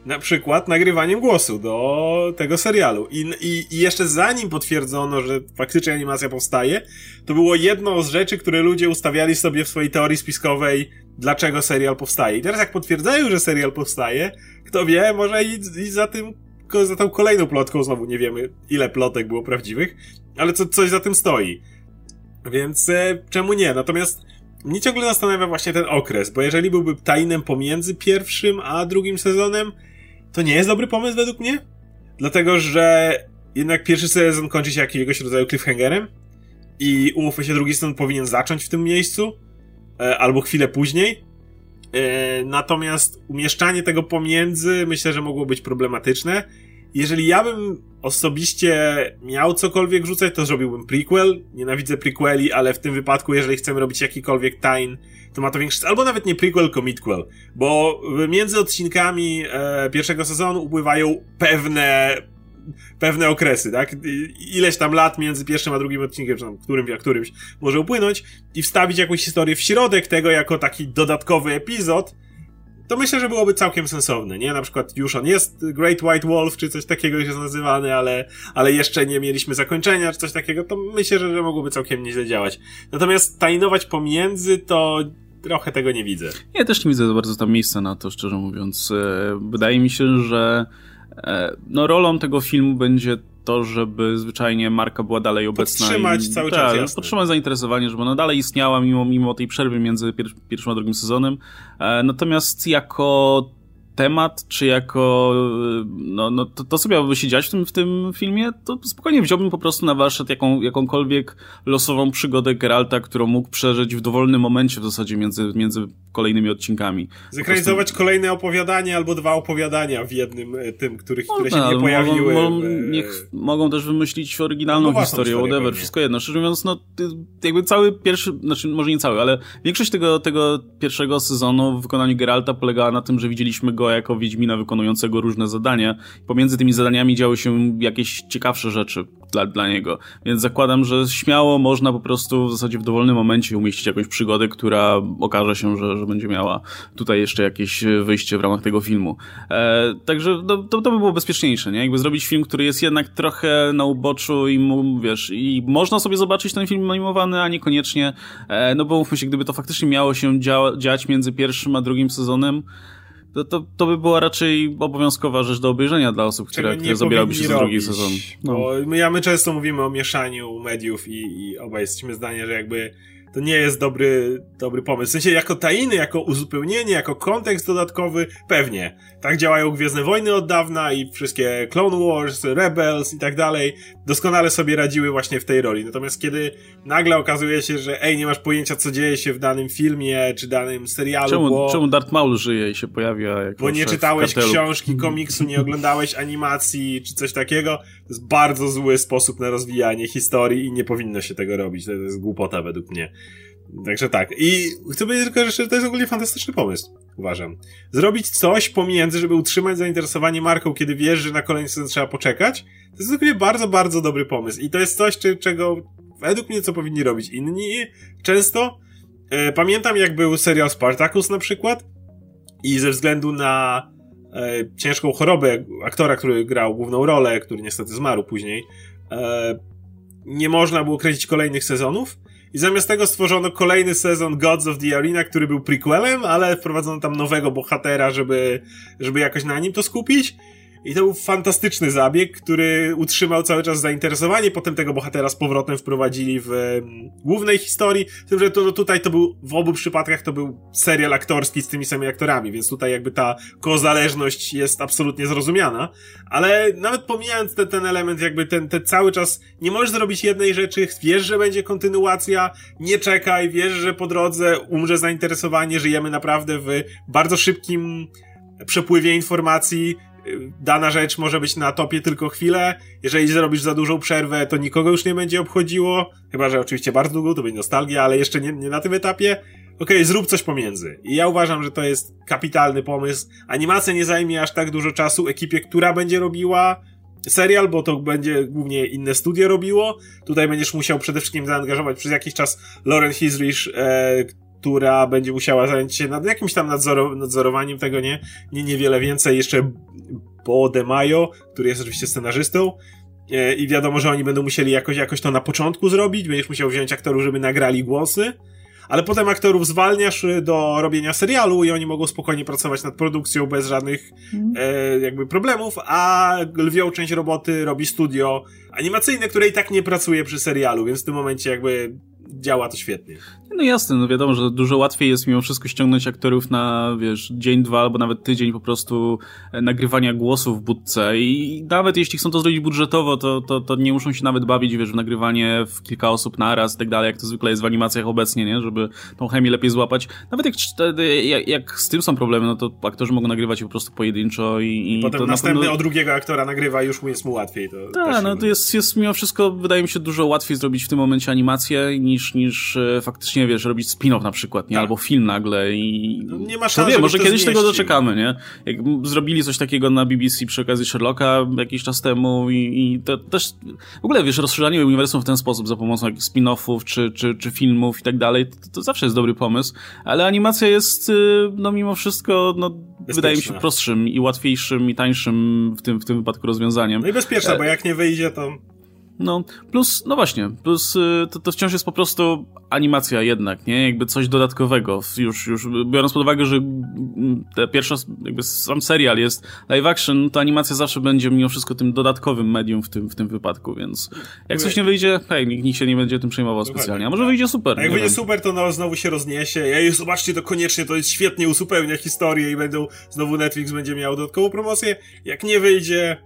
Na przykład nagrywaniem głosu do tego serialu. I, i, I jeszcze zanim potwierdzono, że faktycznie animacja powstaje, to było jedno z rzeczy, które ludzie ustawiali sobie w swojej teorii spiskowej, dlaczego serial powstaje. I teraz jak potwierdzają, że serial powstaje, kto wie, może i, i za tym za tą kolejną plotką znowu nie wiemy, ile plotek było prawdziwych, ale co, coś za tym stoi. Więc e, czemu nie? Natomiast mnie ciągle zastanawia właśnie ten okres, bo jeżeli byłby tajnem pomiędzy pierwszym a drugim sezonem, to nie jest dobry pomysł według mnie. Dlatego, że jednak pierwszy sezon kończy się jakiegoś rodzaju cliffhangerem i umówmy się, drugi sezon powinien zacząć w tym miejscu, e, albo chwilę później. E, natomiast umieszczanie tego pomiędzy myślę, że mogło być problematyczne jeżeli ja bym osobiście miał cokolwiek rzucać, to zrobiłbym prequel. Nienawidzę prequeli, ale w tym wypadku, jeżeli chcemy robić jakikolwiek tain, to ma to większy... Albo nawet nie prequel, tylko midquel. Bo między odcinkami e, pierwszego sezonu upływają pewne pewne okresy, tak? Ileś tam lat między pierwszym a drugim odcinkiem, czy tam którymś a którymś może upłynąć i wstawić jakąś historię w środek tego jako taki dodatkowy epizod, to myślę, że byłoby całkiem sensowne, nie? Na przykład już on jest Great White Wolf, czy coś takiego jest nazywany, ale, ale jeszcze nie mieliśmy zakończenia, czy coś takiego, to myślę, że, że mogłoby całkiem nieźle działać. Natomiast tajnować pomiędzy, to trochę tego nie widzę. Ja też nie widzę za bardzo tam miejsca na to, szczerze mówiąc. E, wydaje mi się, że e, no, rolą tego filmu będzie to, żeby zwyczajnie marka była dalej obecna. Podtrzymać i, cały tak, czas. Jasne. Podtrzymać zainteresowanie, żeby ona dalej istniała mimo, mimo tej przerwy między pier pierwszym a drugim sezonem. E, natomiast jako temat, czy jako no, no to, to co miałoby się dziać w tym, w tym filmie, to spokojnie wziąłbym po prostu na warsztat jaką, jakąkolwiek losową przygodę Geralta, którą mógł przeżyć w dowolnym momencie w zasadzie między, między kolejnymi odcinkami. Zekranizować prostu... kolejne opowiadanie albo dwa opowiadania w jednym e, tym, których, które się nie pojawiły. Mogą, w... niech, mogą też wymyślić oryginalną no, historię, whatever, pewnie. wszystko jedno. Szczerze mówiąc, no jakby cały pierwszy, znaczy może nie cały, ale większość tego, tego pierwszego sezonu w wykonaniu Geralta polegała na tym, że widzieliśmy go jako Wiedźmina wykonującego różne zadania. Pomiędzy tymi zadaniami działy się jakieś ciekawsze rzeczy dla, dla niego. Więc zakładam, że śmiało można po prostu w zasadzie w dowolnym momencie umieścić jakąś przygodę, która okaże się, że, że będzie miała tutaj jeszcze jakieś wyjście w ramach tego filmu. E, także no, to, to by było bezpieczniejsze, nie? Jakby zrobić film, który jest jednak trochę na uboczu i mu, wiesz, i można sobie zobaczyć ten film animowany, a niekoniecznie, e, no bo mówmy się, gdyby to faktycznie miało się dzia dziać między pierwszym a drugim sezonem, to, to, to by była raczej obowiązkowa rzecz do obejrzenia dla osób, które, które zabierałyby się za drugi sezon. No. Bo my, my często mówimy o mieszaniu mediów i, i obaj jesteśmy zdania, że jakby to nie jest dobry, dobry pomysł. W sensie jako tajny, jako uzupełnienie, jako kontekst dodatkowy, pewnie. Tak działają Gwiezdne Wojny od dawna i wszystkie Clone Wars, Rebels i tak dalej. Doskonale sobie radziły właśnie w tej roli. Natomiast kiedy nagle okazuje się, że ej, nie masz pojęcia, co dzieje się w danym filmie, czy danym serialu, czemu, bo... Czemu Darth Maul żyje i się pojawia jako Bo nie czytałeś książki, komiksu, nie oglądałeś animacji, czy coś takiego. To jest bardzo zły sposób na rozwijanie historii i nie powinno się tego robić. To jest głupota według mnie. Także tak. I chcę powiedzieć tylko, że to jest ogólnie fantastyczny pomysł, uważam. Zrobić coś pomiędzy, żeby utrzymać zainteresowanie marką, kiedy wiesz, że na kolejny sezon trzeba poczekać, to jest ogólnie bardzo, bardzo dobry pomysł. I to jest coś, czego według mnie co powinni robić inni często. E, pamiętam, jak był serial Spartacus na przykład i ze względu na e, ciężką chorobę aktora, który grał główną rolę, który niestety zmarł później, e, nie można było kręcić kolejnych sezonów, i zamiast tego stworzono kolejny sezon Gods of the Arena, który był prequelem, ale wprowadzono tam nowego bohatera, żeby, żeby jakoś na nim to skupić. I to był fantastyczny zabieg, który utrzymał cały czas zainteresowanie. Potem tego bohatera z powrotem wprowadzili w um, głównej historii. Z tym, że to, tutaj to był, w obu przypadkach to był serial aktorski z tymi samymi aktorami, więc tutaj jakby ta kozależność jest absolutnie zrozumiana. Ale nawet pomijając te, ten element, jakby ten, ten cały czas nie możesz zrobić jednej rzeczy, wiesz, że będzie kontynuacja, nie czekaj, wiesz, że po drodze umrze zainteresowanie, żyjemy naprawdę w bardzo szybkim przepływie informacji, dana rzecz może być na topie tylko chwilę. Jeżeli zrobisz za dużą przerwę, to nikogo już nie będzie obchodziło. Chyba, że oczywiście bardzo długo, to będzie nostalgia, ale jeszcze nie, nie na tym etapie. Okej, okay, zrób coś pomiędzy. I ja uważam, że to jest kapitalny pomysł. Animacja nie zajmie aż tak dużo czasu ekipie, która będzie robiła serial, bo to będzie głównie inne studio robiło. Tutaj będziesz musiał przede wszystkim zaangażować przez jakiś czas Lauren Hisrich, e, która będzie musiała zająć się nad jakimś tam nadzoro, nadzorowaniem tego, nie? nie? Niewiele więcej. Jeszcze Bo De Mayo, który jest oczywiście scenarzystą. E, I wiadomo, że oni będą musieli jakoś, jakoś to na początku zrobić. Będziesz musiał wziąć aktorów, żeby nagrali głosy. Ale potem aktorów zwalniasz do robienia serialu i oni mogą spokojnie pracować nad produkcją bez żadnych mm. e, jakby problemów, a lwią część roboty robi studio animacyjne, które i tak nie pracuje przy serialu, więc w tym momencie jakby działa to świetnie. No jasne, no wiadomo, że dużo łatwiej jest mimo wszystko ściągnąć aktorów na, wiesz, dzień, dwa albo nawet tydzień po prostu e, nagrywania głosów w budce i nawet jeśli chcą to zrobić budżetowo, to, to, to nie muszą się nawet bawić, wiesz, w nagrywanie w kilka osób naraz i tak dalej, jak to zwykle jest w animacjach obecnie, nie, żeby tą chemię lepiej złapać. Nawet jak, jak, jak z tym są problemy, no to aktorzy mogą nagrywać po prostu pojedynczo i... i Potem to następny pewno... o drugiego aktora nagrywa już mu jest mu łatwiej. To tak, no to jest, jest mimo wszystko, wydaje mi się, dużo łatwiej zrobić w tym momencie animację niż, niż e, faktycznie wiesz, robić spin-off na przykład, nie? Tak. Albo film nagle i... No, nie ma szans, wie, może kiedyś zmieścił. tego doczekamy, nie? Jak zrobili coś takiego na BBC przy okazji Sherlocka jakiś czas temu i, i to też... W ogóle, wiesz, rozszerzanie uniwersum w ten sposób za pomocą spin-offów czy, czy, czy filmów i tak dalej, to, to zawsze jest dobry pomysł, ale animacja jest, y, no mimo wszystko, no Bezpieczna. wydaje mi się prostszym i łatwiejszym i tańszym w tym, w tym wypadku rozwiązaniem. No i bezpieczna, e... bo jak nie wyjdzie, to no, plus, no właśnie, plus y, to, to wciąż jest po prostu animacja jednak, nie? Jakby coś dodatkowego. Już, już biorąc pod uwagę, że mm, ta pierwsza, jakby sam serial jest live action, to animacja zawsze będzie mimo wszystko tym dodatkowym medium w tym, w tym wypadku, więc jak coś nie wyjdzie, hej, nikt, nikt się nie będzie tym przejmował specjalnie. A może wyjdzie super. A jak wyjdzie super, to no, znowu się rozniesie. Ja zobaczcie to koniecznie, to jest świetnie uzupełnia historię i będą, znowu Netflix będzie miał dodatkową promocję. Jak nie wyjdzie,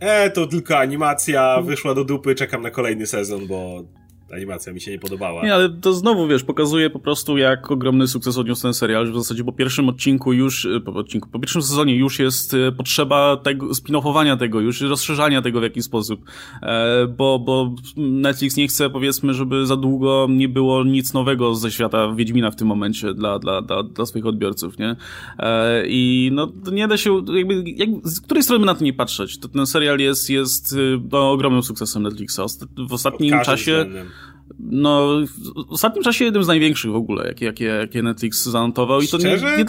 E, to tylko animacja, wyszła do dupy, czekam na kolejny sezon, bo animacja mi się nie podobała. Nie, ale to znowu, wiesz, pokazuje po prostu, jak ogromny sukces odniósł ten serial, że w zasadzie po pierwszym odcinku już, e, po odcinku, po pierwszym sezonie już jest e, potrzeba tego, spin-offowania tego, już rozszerzania tego w jakiś sposób, e, bo, bo Netflix nie chce, powiedzmy, żeby za długo nie było nic nowego ze świata Wiedźmina w tym momencie dla, dla, dla, dla swoich odbiorców, nie? E, I no, nie da się, jakby, jak, z której strony na to nie patrzeć, to ten serial jest, jest no, ogromnym sukcesem Netflixa. W ostatnim czasie... Względem no, w ostatnim czasie jednym z największych w ogóle, jakie, jakie, jakie Netflix zanotował. I to nie, nie...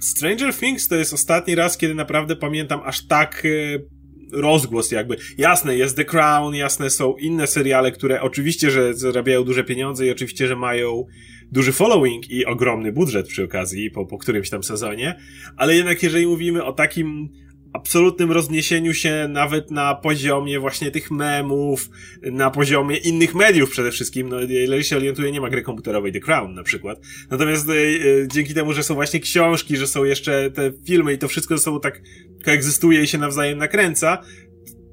Stranger Things to jest ostatni raz, kiedy naprawdę pamiętam aż tak e, rozgłos jakby. Jasne, jest The Crown, jasne są inne seriale, które oczywiście, że zarabiają duże pieniądze i oczywiście, że mają duży following i ogromny budżet przy okazji po, po którymś tam sezonie, ale jednak jeżeli mówimy o takim absolutnym rozniesieniu się nawet na poziomie właśnie tych memów, na poziomie innych mediów przede wszystkim. No, jeżeli się orientuję, nie ma gry komputerowej The Crown na przykład. Natomiast e, e, dzięki temu, że są właśnie książki, że są jeszcze te filmy i to wszystko ze sobą tak koegzystuje i się nawzajem nakręca,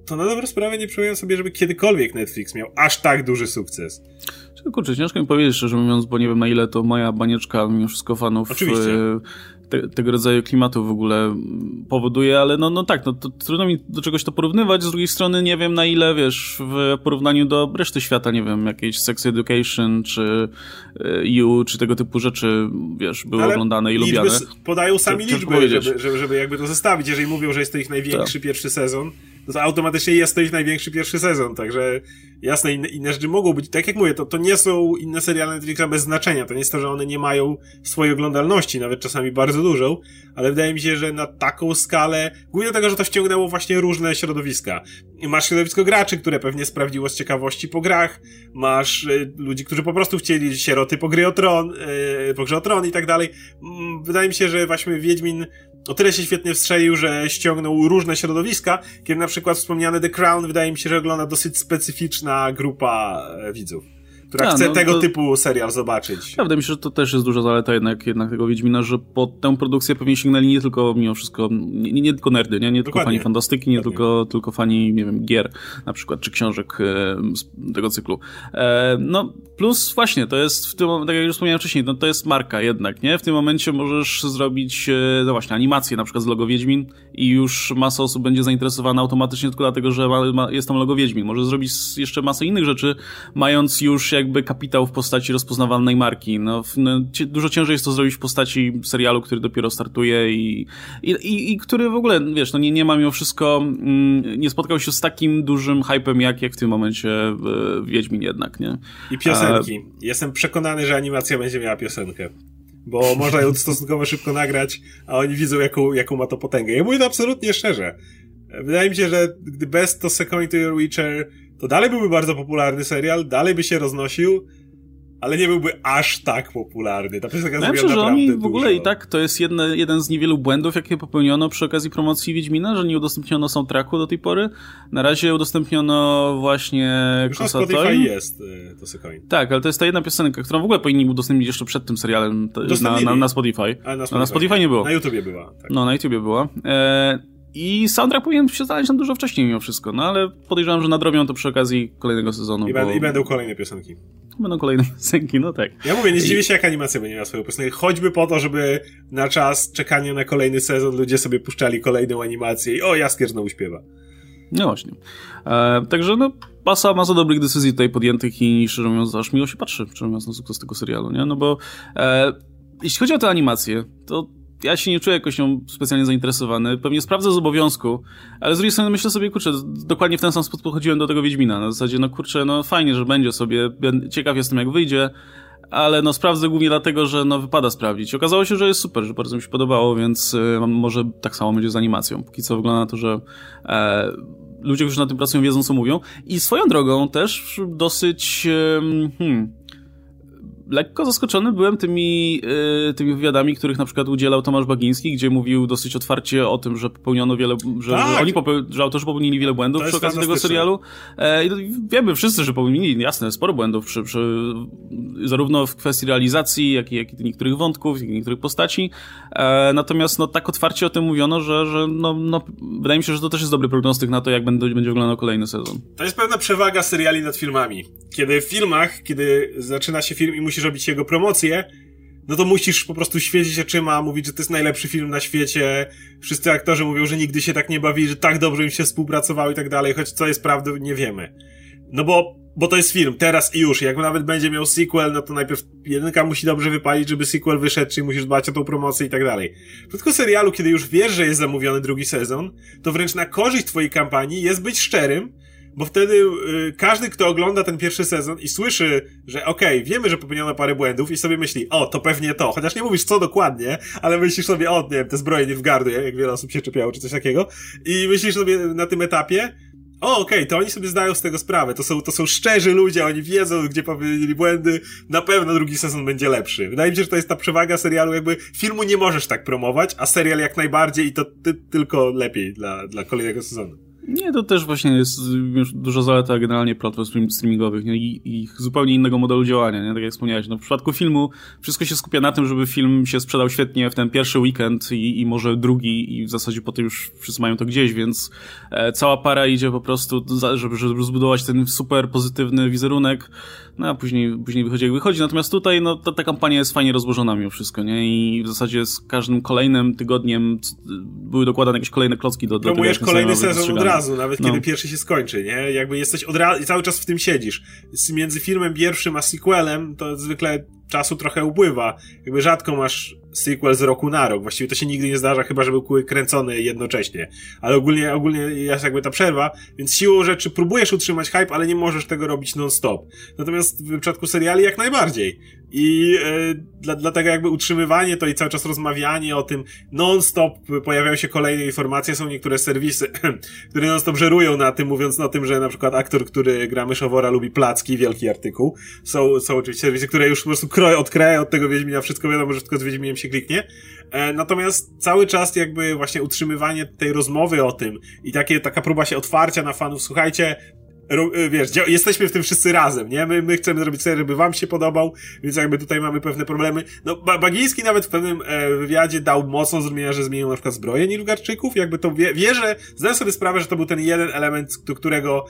to na dobrą sprawę nie przypominam sobie, żeby kiedykolwiek Netflix miał aż tak duży sukces. Kurczę, ciężko mi powiedzieć, szczerze mówiąc, bo nie wiem na ile to moja banieczka mimo wszystko fanów Oczywiście. Te, tego rodzaju klimatu w ogóle powoduje, ale no, no tak, no to trudno mi do czegoś to porównywać, z drugiej strony nie wiem na ile, wiesz, w porównaniu do reszty świata, nie wiem, jakieś Sex Education, czy e, You, czy tego typu rzeczy, wiesz, były ale oglądane i lubiane. Podają sami liczby, żeby, żeby, żeby jakby to zestawić, jeżeli mówią, że jest to ich największy tak. pierwszy sezon, no to automatycznie jest to ich największy pierwszy sezon, także jasne, inne, inne rzeczy mogą być. Tak jak mówię, to, to nie są inne seriale Netflixa bez znaczenia. To nie jest to, że one nie mają swojej oglądalności, nawet czasami bardzo dużą, ale wydaje mi się, że na taką skalę, głównie dlatego, że to wciągnęło właśnie różne środowiska. Masz środowisko graczy, które pewnie sprawdziło z ciekawości po grach, masz y, ludzi, którzy po prostu chcieli sieroty po gry o tron, y, po grze o tron i tak dalej. Mm, wydaje mi się, że właśnie Wiedźmin o tyle się świetnie wstrzelił, że ściągnął różne środowiska, kiedy na przykład wspomniany The Crown wydaje mi się, że ogląda dosyć specyficzna grupa e, widzów która chce no, tego to... typu serial zobaczyć. Prawda, myślę, że to też jest duża zaleta jednak, jednak tego Wiedźmina, że po tę produkcję pewnie sięgnęli nie tylko mimo wszystko, nie, nie tylko nerdy, nie, nie tylko fani fantastyki, nie tylko, tylko fani, nie wiem, gier na przykład, czy książek e, z tego cyklu. E, no, plus właśnie, to jest w tym, tak jak już wspomniałem wcześniej, no to jest marka jednak, nie? W tym momencie możesz zrobić, e, no właśnie, animację na przykład z logo Wiedźmin i już masa osób będzie zainteresowana automatycznie tylko dlatego, że ma, ma, jest tam logo Wiedźmin. Może zrobić jeszcze masę innych rzeczy, mając już jakby kapitał w postaci rozpoznawalnej marki. No, no, dużo ciężej jest to zrobić w postaci serialu, który dopiero startuje i, i, i, i który w ogóle, wiesz, no nie, nie ma mimo wszystko, mm, nie spotkał się z takim dużym hypem jak, jak w tym momencie Wiedźmin jednak, nie? I piosenki. A... Jestem przekonany, że animacja będzie miała piosenkę bo można ją stosunkowo szybko nagrać, a oni widzą, jaką, jaką ma to potęgę. Ja mówię to absolutnie szczerze. Wydaje mi się, że gdy Best to Second to Your Witcher to dalej byłby bardzo popularny serial, dalej by się roznosił, ale nie byłby aż tak popularny. Ta piosenka ja myślę, że oni w ogóle dużo. i tak to jest jedne, jeden z niewielu błędów, jakie popełniono przy okazji promocji Wiedźmina, że nie udostępniono soundtracku do tej pory. Na razie udostępniono właśnie Już na Spotify jest y, to. Tak, ale to jest ta jedna piosenka, którą w ogóle powinni udostępnić jeszcze przed tym serialem na, na, na, Spotify. A, na Spotify. na Spotify nie było. Na YouTubie była. Tak. No, na YouTubie była. E i soundtrack powinien się znaleźć na dużo wcześniej mimo wszystko, no ale podejrzewam, że nadrobią to przy okazji kolejnego sezonu. I, bo... i będą kolejne piosenki. Będą kolejne piosenki, no tak. Ja mówię, nie zdziwię się, jak animacja będzie miała swoją piosenkę. Choćby po to, żeby na czas czekania na kolejny sezon ludzie sobie puszczali kolejną animację i o, Jaskier znowu śpiewa. No właśnie. E, także no, masa, masa dobrych decyzji tutaj podjętych i szczerze mówiąc, aż miło się patrzy, szczerze mówiąc, na sukces tego serialu, nie? No bo e, jeśli chodzi o tę animację, to ja się nie czuję jakoś nią specjalnie zainteresowany. Pewnie sprawdzę z obowiązku, ale z drugiej strony myślę sobie, kurczę, dokładnie w ten sam sposób podchodziłem do tego Wiedźmina. Na zasadzie, no kurczę, no fajnie, że będzie sobie, ciekaw jestem jak wyjdzie, ale no sprawdzę głównie dlatego, że no wypada sprawdzić. Okazało się, że jest super, że bardzo mi się podobało, więc y, może tak samo będzie z animacją. Póki co wygląda na to, że e, ludzie, którzy na tym pracują, wiedzą co mówią. I swoją drogą też dosyć... Hmm, lekko zaskoczony byłem tymi, yy, tymi wywiadami, których na przykład udzielał Tomasz Bagiński, gdzie mówił dosyć otwarcie o tym, że popełniono wiele, że, tak. że oni popeł, że autorzy popełnili wiele błędów przy okazji tego serialu. E, i wiemy wszyscy, że popełnili, jasne, sporo błędów przy, przy, zarówno w kwestii realizacji, jak i, jak i niektórych wątków, jak i niektórych postaci. E, natomiast no tak otwarcie o tym mówiono, że, że no, no, wydaje mi się, że to też jest dobry prognostyk na to, jak będzie, będzie wyglądał kolejny sezon. To jest pewna przewaga seriali nad filmami. Kiedy w filmach, kiedy zaczyna się film i musi musisz robić jego promocję, no to musisz po prostu świecić oczyma, mówić, że to jest najlepszy film na świecie. Wszyscy aktorzy mówią, że nigdy się tak nie bawili, że tak dobrze im się współpracowało i tak dalej, choć co jest prawdą, nie wiemy. No bo, bo to jest film, teraz i już. Jak nawet będzie miał sequel, no to najpierw jedynka musi dobrze wypalić, żeby sequel wyszedł, czyli musisz dbać o tą promocję i tak dalej. W przypadku serialu, kiedy już wiesz, że jest zamówiony drugi sezon, to wręcz na korzyść twojej kampanii jest być szczerym, bo wtedy y, każdy, kto ogląda ten pierwszy sezon i słyszy, że okej, okay, wiemy, że popełniono parę błędów i sobie myśli, o, to pewnie to, chociaż nie mówisz co dokładnie, ale myślisz sobie, o, nie wiem, te zbroje nie w gardu, jak wiele osób się czepiało, czy coś takiego, i myślisz sobie na tym etapie, o, okej, okay, to oni sobie zdają z tego sprawę. To są, to są szczerzy ludzie, oni wiedzą, gdzie popełnili błędy. Na pewno drugi sezon będzie lepszy. Wydaje mi się, że to jest ta przewaga serialu, jakby filmu nie możesz tak promować, a serial jak najbardziej i to ty, tylko lepiej dla, dla kolejnego sezonu. Nie, to też właśnie jest już dużo zaleta generalnie platform streamingowych nie? I ich zupełnie innego modelu działania, nie? tak jak wspomniałeś. No, w przypadku filmu wszystko się skupia na tym, żeby film się sprzedał świetnie w ten pierwszy weekend i, i może drugi i w zasadzie potem już wszyscy mają to gdzieś, więc e, cała para idzie po prostu, żeby, żeby zbudować ten super pozytywny wizerunek, no a później, później wychodzi jak wychodzi. Natomiast tutaj no, ta, ta kampania jest fajnie rozłożona mimo wszystko, nie? I w zasadzie z każdym kolejnym tygodniem były dokładane jakieś kolejne klocki do, do Promujesz tego, kolejny sezon od razu, nawet no. kiedy pierwszy się skończy, nie? Jakby jesteś od razu i cały czas w tym siedzisz. Między filmem pierwszym a sequelem to zwykle czasu trochę upływa. Jakby rzadko masz sequel z roku na rok. Właściwie to się nigdy nie zdarza, chyba że był kręcony jednocześnie. Ale ogólnie, ogólnie jest jakby ta przerwa, więc siłą rzeczy próbujesz utrzymać hype, ale nie możesz tego robić non-stop. Natomiast w przypadku seriali jak najbardziej. I yy, dla, dlatego jakby utrzymywanie to i cały czas rozmawianie o tym non-stop pojawiają się kolejne informacje, są niektóre serwisy, które non-stop żerują na tym, mówiąc o tym, że na przykład aktor, który gra Myszowora lubi placki, wielki artykuł. Są, są oczywiście serwisy, które już po prostu kroj od kraja od tego Wiedźmina, wszystko wiadomo, że tylko z Wiedźminem się kliknie. E, natomiast cały czas jakby właśnie utrzymywanie tej rozmowy o tym i takie, taka próba się otwarcia na fanów, słuchajcie, e, wiesz, jesteśmy w tym wszyscy razem, nie? My, my chcemy zrobić serial, żeby wam się podobał, więc jakby tutaj mamy pewne problemy. No, Bagiński nawet w pewnym e, wywiadzie dał mocno zrozumienia, że zmienił na przykład zbroję Nilfgaardczyków, jakby to wie, wie, że zdaję sobie sprawę, że to był ten jeden element, do którego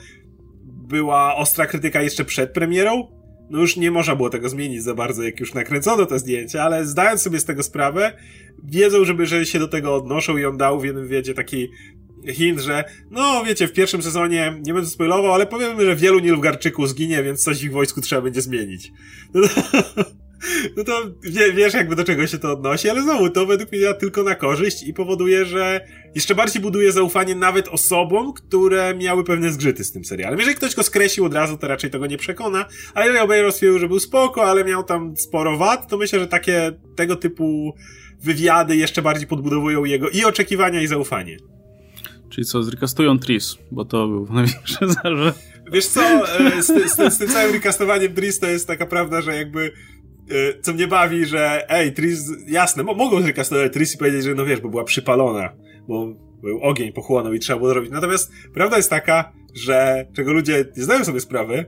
była ostra krytyka jeszcze przed premierą, no już nie można było tego zmienić za bardzo, jak już nakręcono te zdjęcia, ale zdając sobie z tego sprawę, wiedzą, żeby, że się do tego odnoszą i on dał w jednym wiedzie taki hint, że no wiecie, w pierwszym sezonie, nie będę spoilował, ale powiemy, że wielu Nilfgaardczyków zginie, więc coś w ich wojsku trzeba będzie zmienić. No to, no to wie, wiesz jakby do czego się to odnosi, ale znowu to według mnie tylko na korzyść i powoduje, że jeszcze bardziej buduje zaufanie nawet osobom, które miały pewne zgrzyty z tym serialem. Jeżeli ktoś go skreślił od razu, to raczej tego nie przekona, a jeżeli obejrzał stwierdził, że był spoko, ale miał tam sporo wad, to myślę, że takie tego typu wywiady jeszcze bardziej podbudowują jego i oczekiwania i zaufanie. Czyli co, zrekastują Tris, bo to był największy zarzut. Wiesz co, e, z, z, z, tym całym recastowaniem Tris to jest taka prawda, że jakby e, co mnie bawi, że ej, Tris, jasne, mogą zrecastować Tris i powiedzieć, że no wiesz, bo była przypalona, bo był ogień pochłonął i trzeba było zrobić. Natomiast prawda jest taka, że czego ludzie nie zdają sobie sprawy,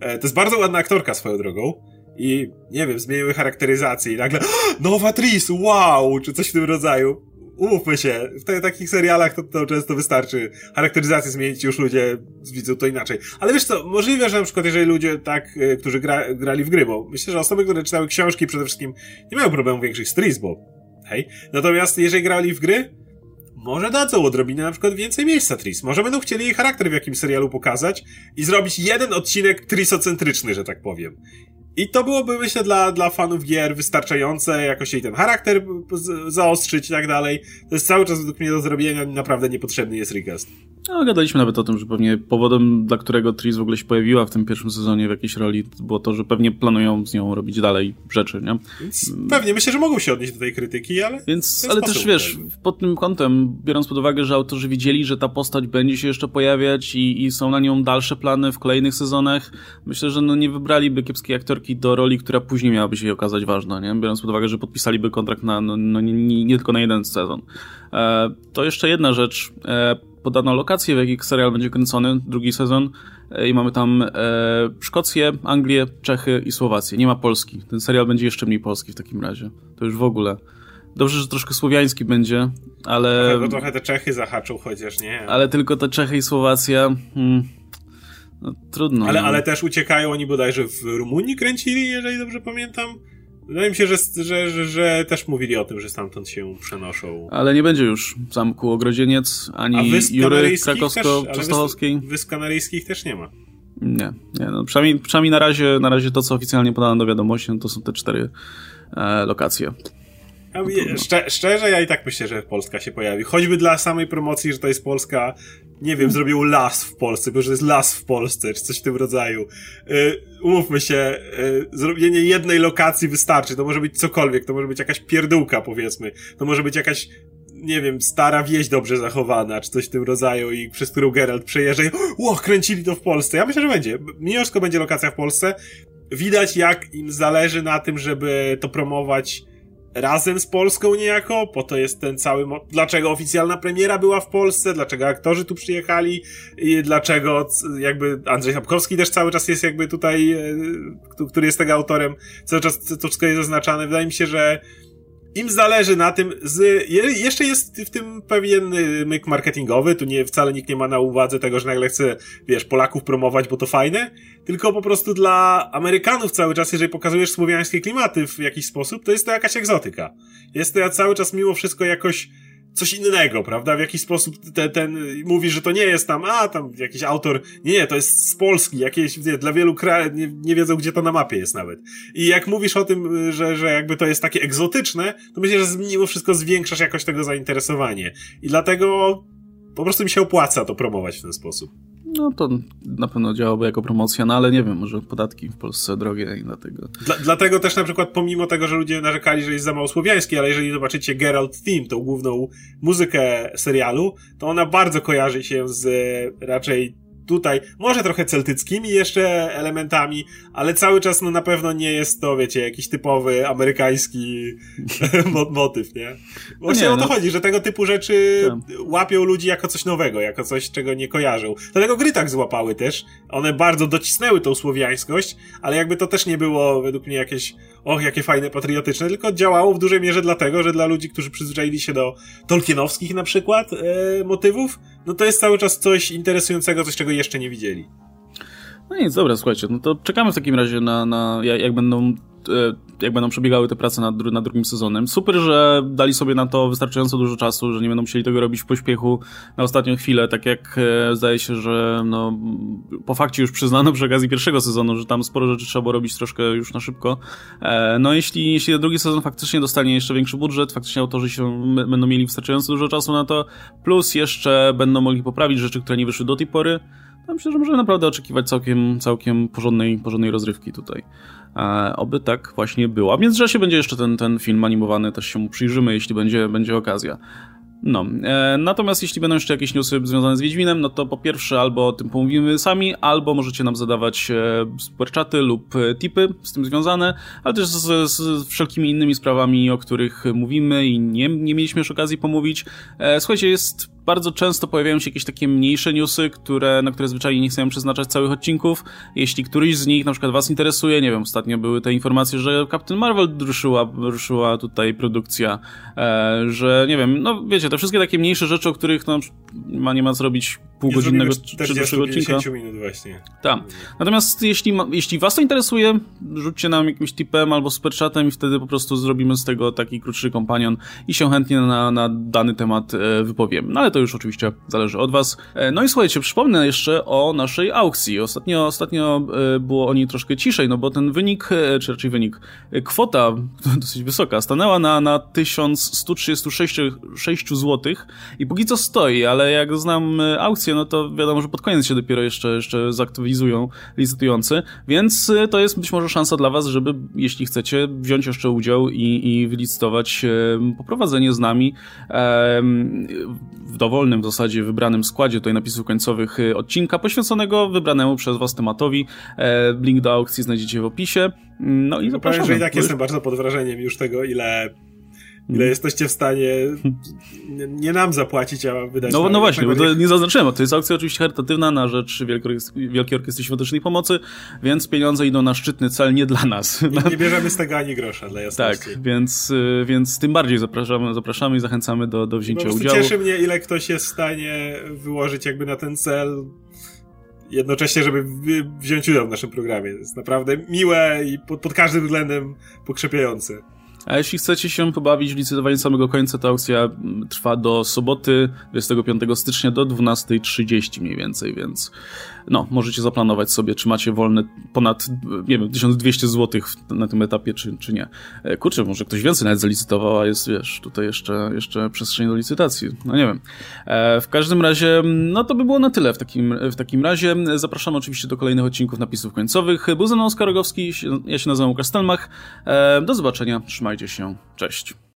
e, to jest bardzo ładna aktorka swoją drogą, i nie wiem, zmieniły charakteryzację i nagle nowa Tris, wow, czy coś w tym rodzaju umówmy się, w te, takich serialach to, to często wystarczy charakteryzację zmienić już ludzie widzą to inaczej. Ale wiesz co, możliwe, że na przykład jeżeli ludzie tak, y, którzy gra, grali w gry, bo myślę, że osoby, które czytały książki przede wszystkim nie mają problemu większych z Tris, bo hej. Natomiast jeżeli grali w gry, może dadzą odrobinę na przykład więcej miejsca Tris. Może będą chcieli jej charakter w jakimś serialu pokazać i zrobić jeden odcinek trisocentryczny, że tak powiem. I to byłoby, myślę, dla, dla fanów gier wystarczające, jakoś jej ten charakter zaostrzyć i tak dalej. To jest cały czas według mnie do zrobienia, naprawdę niepotrzebny jest recast. No, gadaliśmy nawet o tym, że pewnie powodem, dla którego Tris w ogóle się pojawiła w tym pierwszym sezonie w jakiejś roli, było to, że pewnie planują z nią robić dalej rzeczy, nie? Więc pewnie, myślę, że mogą się odnieść do tej krytyki, ale... Więc, ale też wiesz, pod tym kątem, biorąc pod uwagę, że autorzy wiedzieli, że ta postać będzie się jeszcze pojawiać i, i są na nią dalsze plany w kolejnych sezonach, myślę, że no nie wybraliby kiepskiej aktorki do roli, która później miałaby się okazać ważna, nie? Biorąc pod uwagę, że podpisaliby kontrakt na, no, no nie, nie, nie, tylko na jeden sezon. E, to jeszcze jedna rzecz. E, podano lokację, w jakich serial będzie kręcony, drugi sezon. E, I mamy tam e, Szkocję, Anglię, Czechy i Słowację. Nie ma Polski. Ten serial będzie jeszcze mniej polski w takim razie. To już w ogóle. Dobrze, że troszkę słowiański będzie, ale... Trochę, trochę te Czechy zahaczą, chociaż nie. Ale tylko te Czechy i Słowacja... Hmm. No, trudno. Ale, no. ale też uciekają oni bodajże w Rumunii kręcili, jeżeli dobrze pamiętam. Wydaje mi się, że, że, że, że, też mówili o tym, że stamtąd się przenoszą. Ale nie będzie już zamku Ogrodzieniec, ani Jury Krakowsko-Częstochowskiej. Wysp Kanaryjskich też nie ma. Nie, nie no, przynajmniej, przynajmniej na, razie, na razie to, co oficjalnie podano do wiadomości, no to są te cztery e, lokacje. Szcze, szczerze, ja i tak myślę, że Polska się pojawi. Choćby dla samej promocji, że to jest Polska, nie wiem, zrobił las w Polsce, bo że jest las w Polsce, czy coś w tym rodzaju. Yy, umówmy się, yy, zrobienie jednej lokacji wystarczy. To może być cokolwiek, to może być jakaś pierdółka, powiedzmy. To może być jakaś nie wiem, stara wieś dobrze zachowana, czy coś w tym rodzaju i przez którą Geralt przejeżdża i ło, kręcili to w Polsce. Ja myślę, że będzie. Mimo wszystko będzie lokacja w Polsce. Widać, jak im zależy na tym, żeby to promować razem z Polską niejako, po to jest ten cały, dlaczego oficjalna premiera była w Polsce, dlaczego aktorzy tu przyjechali i dlaczego jakby Andrzej Sapkowski też cały czas jest jakby tutaj, e, który jest tego autorem, cały czas to wszystko jest zaznaczane. Wydaje mi się, że im zależy na tym, z, jeszcze jest w tym pewien y, myk marketingowy, tu nie, wcale nikt nie ma na uwadze tego, że nagle chce, wiesz, Polaków promować, bo to fajne, tylko po prostu dla Amerykanów cały czas, jeżeli pokazujesz słowiańskie klimaty w jakiś sposób, to jest to jakaś egzotyka. Jest to cały czas mimo wszystko jakoś coś innego, prawda? W jakiś sposób ten, ten mówi, że to nie jest tam, a tam jakiś autor, nie, nie, to jest z Polski, jakieś, nie, dla wielu krajów, nie, nie wiedzą, gdzie to na mapie jest nawet. I jak mówisz o tym, że, że jakby to jest takie egzotyczne, to myślę, że mimo wszystko zwiększasz jakoś tego zainteresowanie. I dlatego po prostu mi się opłaca to promować w ten sposób. No to na pewno działałoby jako promocja, no ale nie wiem, może podatki w Polsce drogie i dlatego. Dla, dlatego też na przykład pomimo tego, że ludzie narzekali, że jest za mało słowiański, ale jeżeli zobaczycie Geralt Theme, tą główną muzykę serialu, to ona bardzo kojarzy się z raczej tutaj, może trochę celtyckimi jeszcze elementami, ale cały czas no na pewno nie jest to, wiecie, jakiś typowy amerykański motyw, nie? Właśnie no nie, o to no. chodzi, że tego typu rzeczy tak. łapią ludzi jako coś nowego, jako coś, czego nie kojarzą. Dlatego gry tak złapały też. One bardzo docisnęły tą słowiańskość, ale jakby to też nie było według mnie jakieś och, jakie fajne, patriotyczne, tylko działało w dużej mierze dlatego, że dla ludzi, którzy przyzwyczaili się do tolkienowskich na przykład e, motywów, no to jest cały czas coś interesującego, coś, czego jeszcze nie widzieli. No nic, dobra, słuchajcie, no to czekamy w takim razie na, na jak, będą jak będą przebiegały te prace nad, nad drugim sezonem. Super, że dali sobie na to wystarczająco dużo czasu, że nie będą musieli tego robić w pośpiechu na ostatnią chwilę, tak jak e, zdaje się, że no, po fakcie już przyznano przy okazji pierwszego sezonu, że tam sporo rzeczy trzeba było robić troszkę już na szybko. E, no jeśli, jeśli drugi sezon faktycznie dostanie jeszcze większy budżet, faktycznie autorzy się będą mieli wystarczająco dużo czasu na to, plus jeszcze będą mogli poprawić rzeczy, które nie wyszły do tej pory, myślę, że możemy naprawdę oczekiwać całkiem, całkiem porządnej, porządnej rozrywki tutaj. E, oby tak właśnie było. A w międzyczasie będzie jeszcze ten, ten film animowany, też się mu przyjrzymy, jeśli będzie, będzie okazja. No, e, natomiast jeśli będą jeszcze jakieś newsy związane z Wiedźminem, no to po pierwsze albo o tym pomówimy sami, albo możecie nam zadawać e, superczaty lub e, tipy z tym związane, ale też z, z wszelkimi innymi sprawami, o których mówimy i nie, nie mieliśmy już okazji pomówić. E, słuchajcie, jest bardzo często pojawiają się jakieś takie mniejsze newsy, które, na które zwyczajnie nie chcemy przeznaczać całych odcinków. Jeśli któryś z nich na przykład was interesuje, nie wiem, ostatnio były te informacje, że Captain Marvel ruszyła, ruszyła tutaj produkcja, e, że nie wiem, no wiecie, te wszystkie takie mniejsze rzeczy, o których no, nie ma zrobić półgodzinnego czy dłuższego odcinka. minut właśnie. Tak. Natomiast jeśli, jeśli was to interesuje, rzućcie nam jakimś tipem albo superchatem i wtedy po prostu zrobimy z tego taki krótszy kompanion i się chętnie na, na dany temat e, wypowiem. No ale to już oczywiście zależy od was. E, no i słuchajcie, przypomnę jeszcze o naszej aukcji. Ostatnio, ostatnio e, było o niej troszkę ciszej, no bo ten wynik, czy raczej wynik, kwota dosyć wysoka, stanęła na, na 1136 zł i póki co stoi, ale jak znam aukcję, no to wiadomo, że pod koniec się dopiero jeszcze, jeszcze zaktualizują licytujący, więc to jest być może szansa dla was, żeby jeśli chcecie wziąć jeszcze udział i, i wylicytować poprowadzenie z nami w dowolnym w zasadzie wybranym składzie tutaj napisów końcowych e, odcinka poświęconego wybranemu przez was tematowi. E, link do aukcji znajdziecie w opisie. No i zapraszam. Powiem, że i tak jestem bardzo pod wrażeniem już tego, ile ile jesteście w stanie nie nam zapłacić, a wydać. No, no właśnie, bo to nie zaznaczyłem. To jest aukcja oczywiście charytatywna na rzecz Wielkiej Orkiestry Świątecznej Pomocy, więc pieniądze idą na szczytny cel, nie dla nas. Nie, nie bierzemy z tego ani grosza, dla jasności. Tak, więc, y, więc tym bardziej zapraszamy, zapraszamy i zachęcamy do, do wzięcia udziału. Cieszy mnie, ile ktoś jest w stanie wyłożyć jakby na ten cel jednocześnie, żeby wziąć udział w naszym programie. To jest naprawdę miłe i pod, pod każdym względem pokrzepiające. A jeśli chcecie się pobawić w licytowanie samego końca, to aukcja trwa do soboty 25 stycznia do 12.30 mniej więcej, więc no, możecie zaplanować sobie, czy macie wolne ponad, nie wiem, 1200 zł na tym etapie, czy, czy nie. E, kurczę, może ktoś więcej nawet zalicytował, a jest, wiesz, tutaj jeszcze, jeszcze przestrzeń do licytacji. No nie wiem. E, w każdym razie, no to by było na tyle w takim, w takim razie. Zapraszam oczywiście do kolejnych odcinków napisów końcowych. Był ze mną ja się nazywam Łukasz Stelmach. E, do zobaczenia, trzymajcie się, cześć.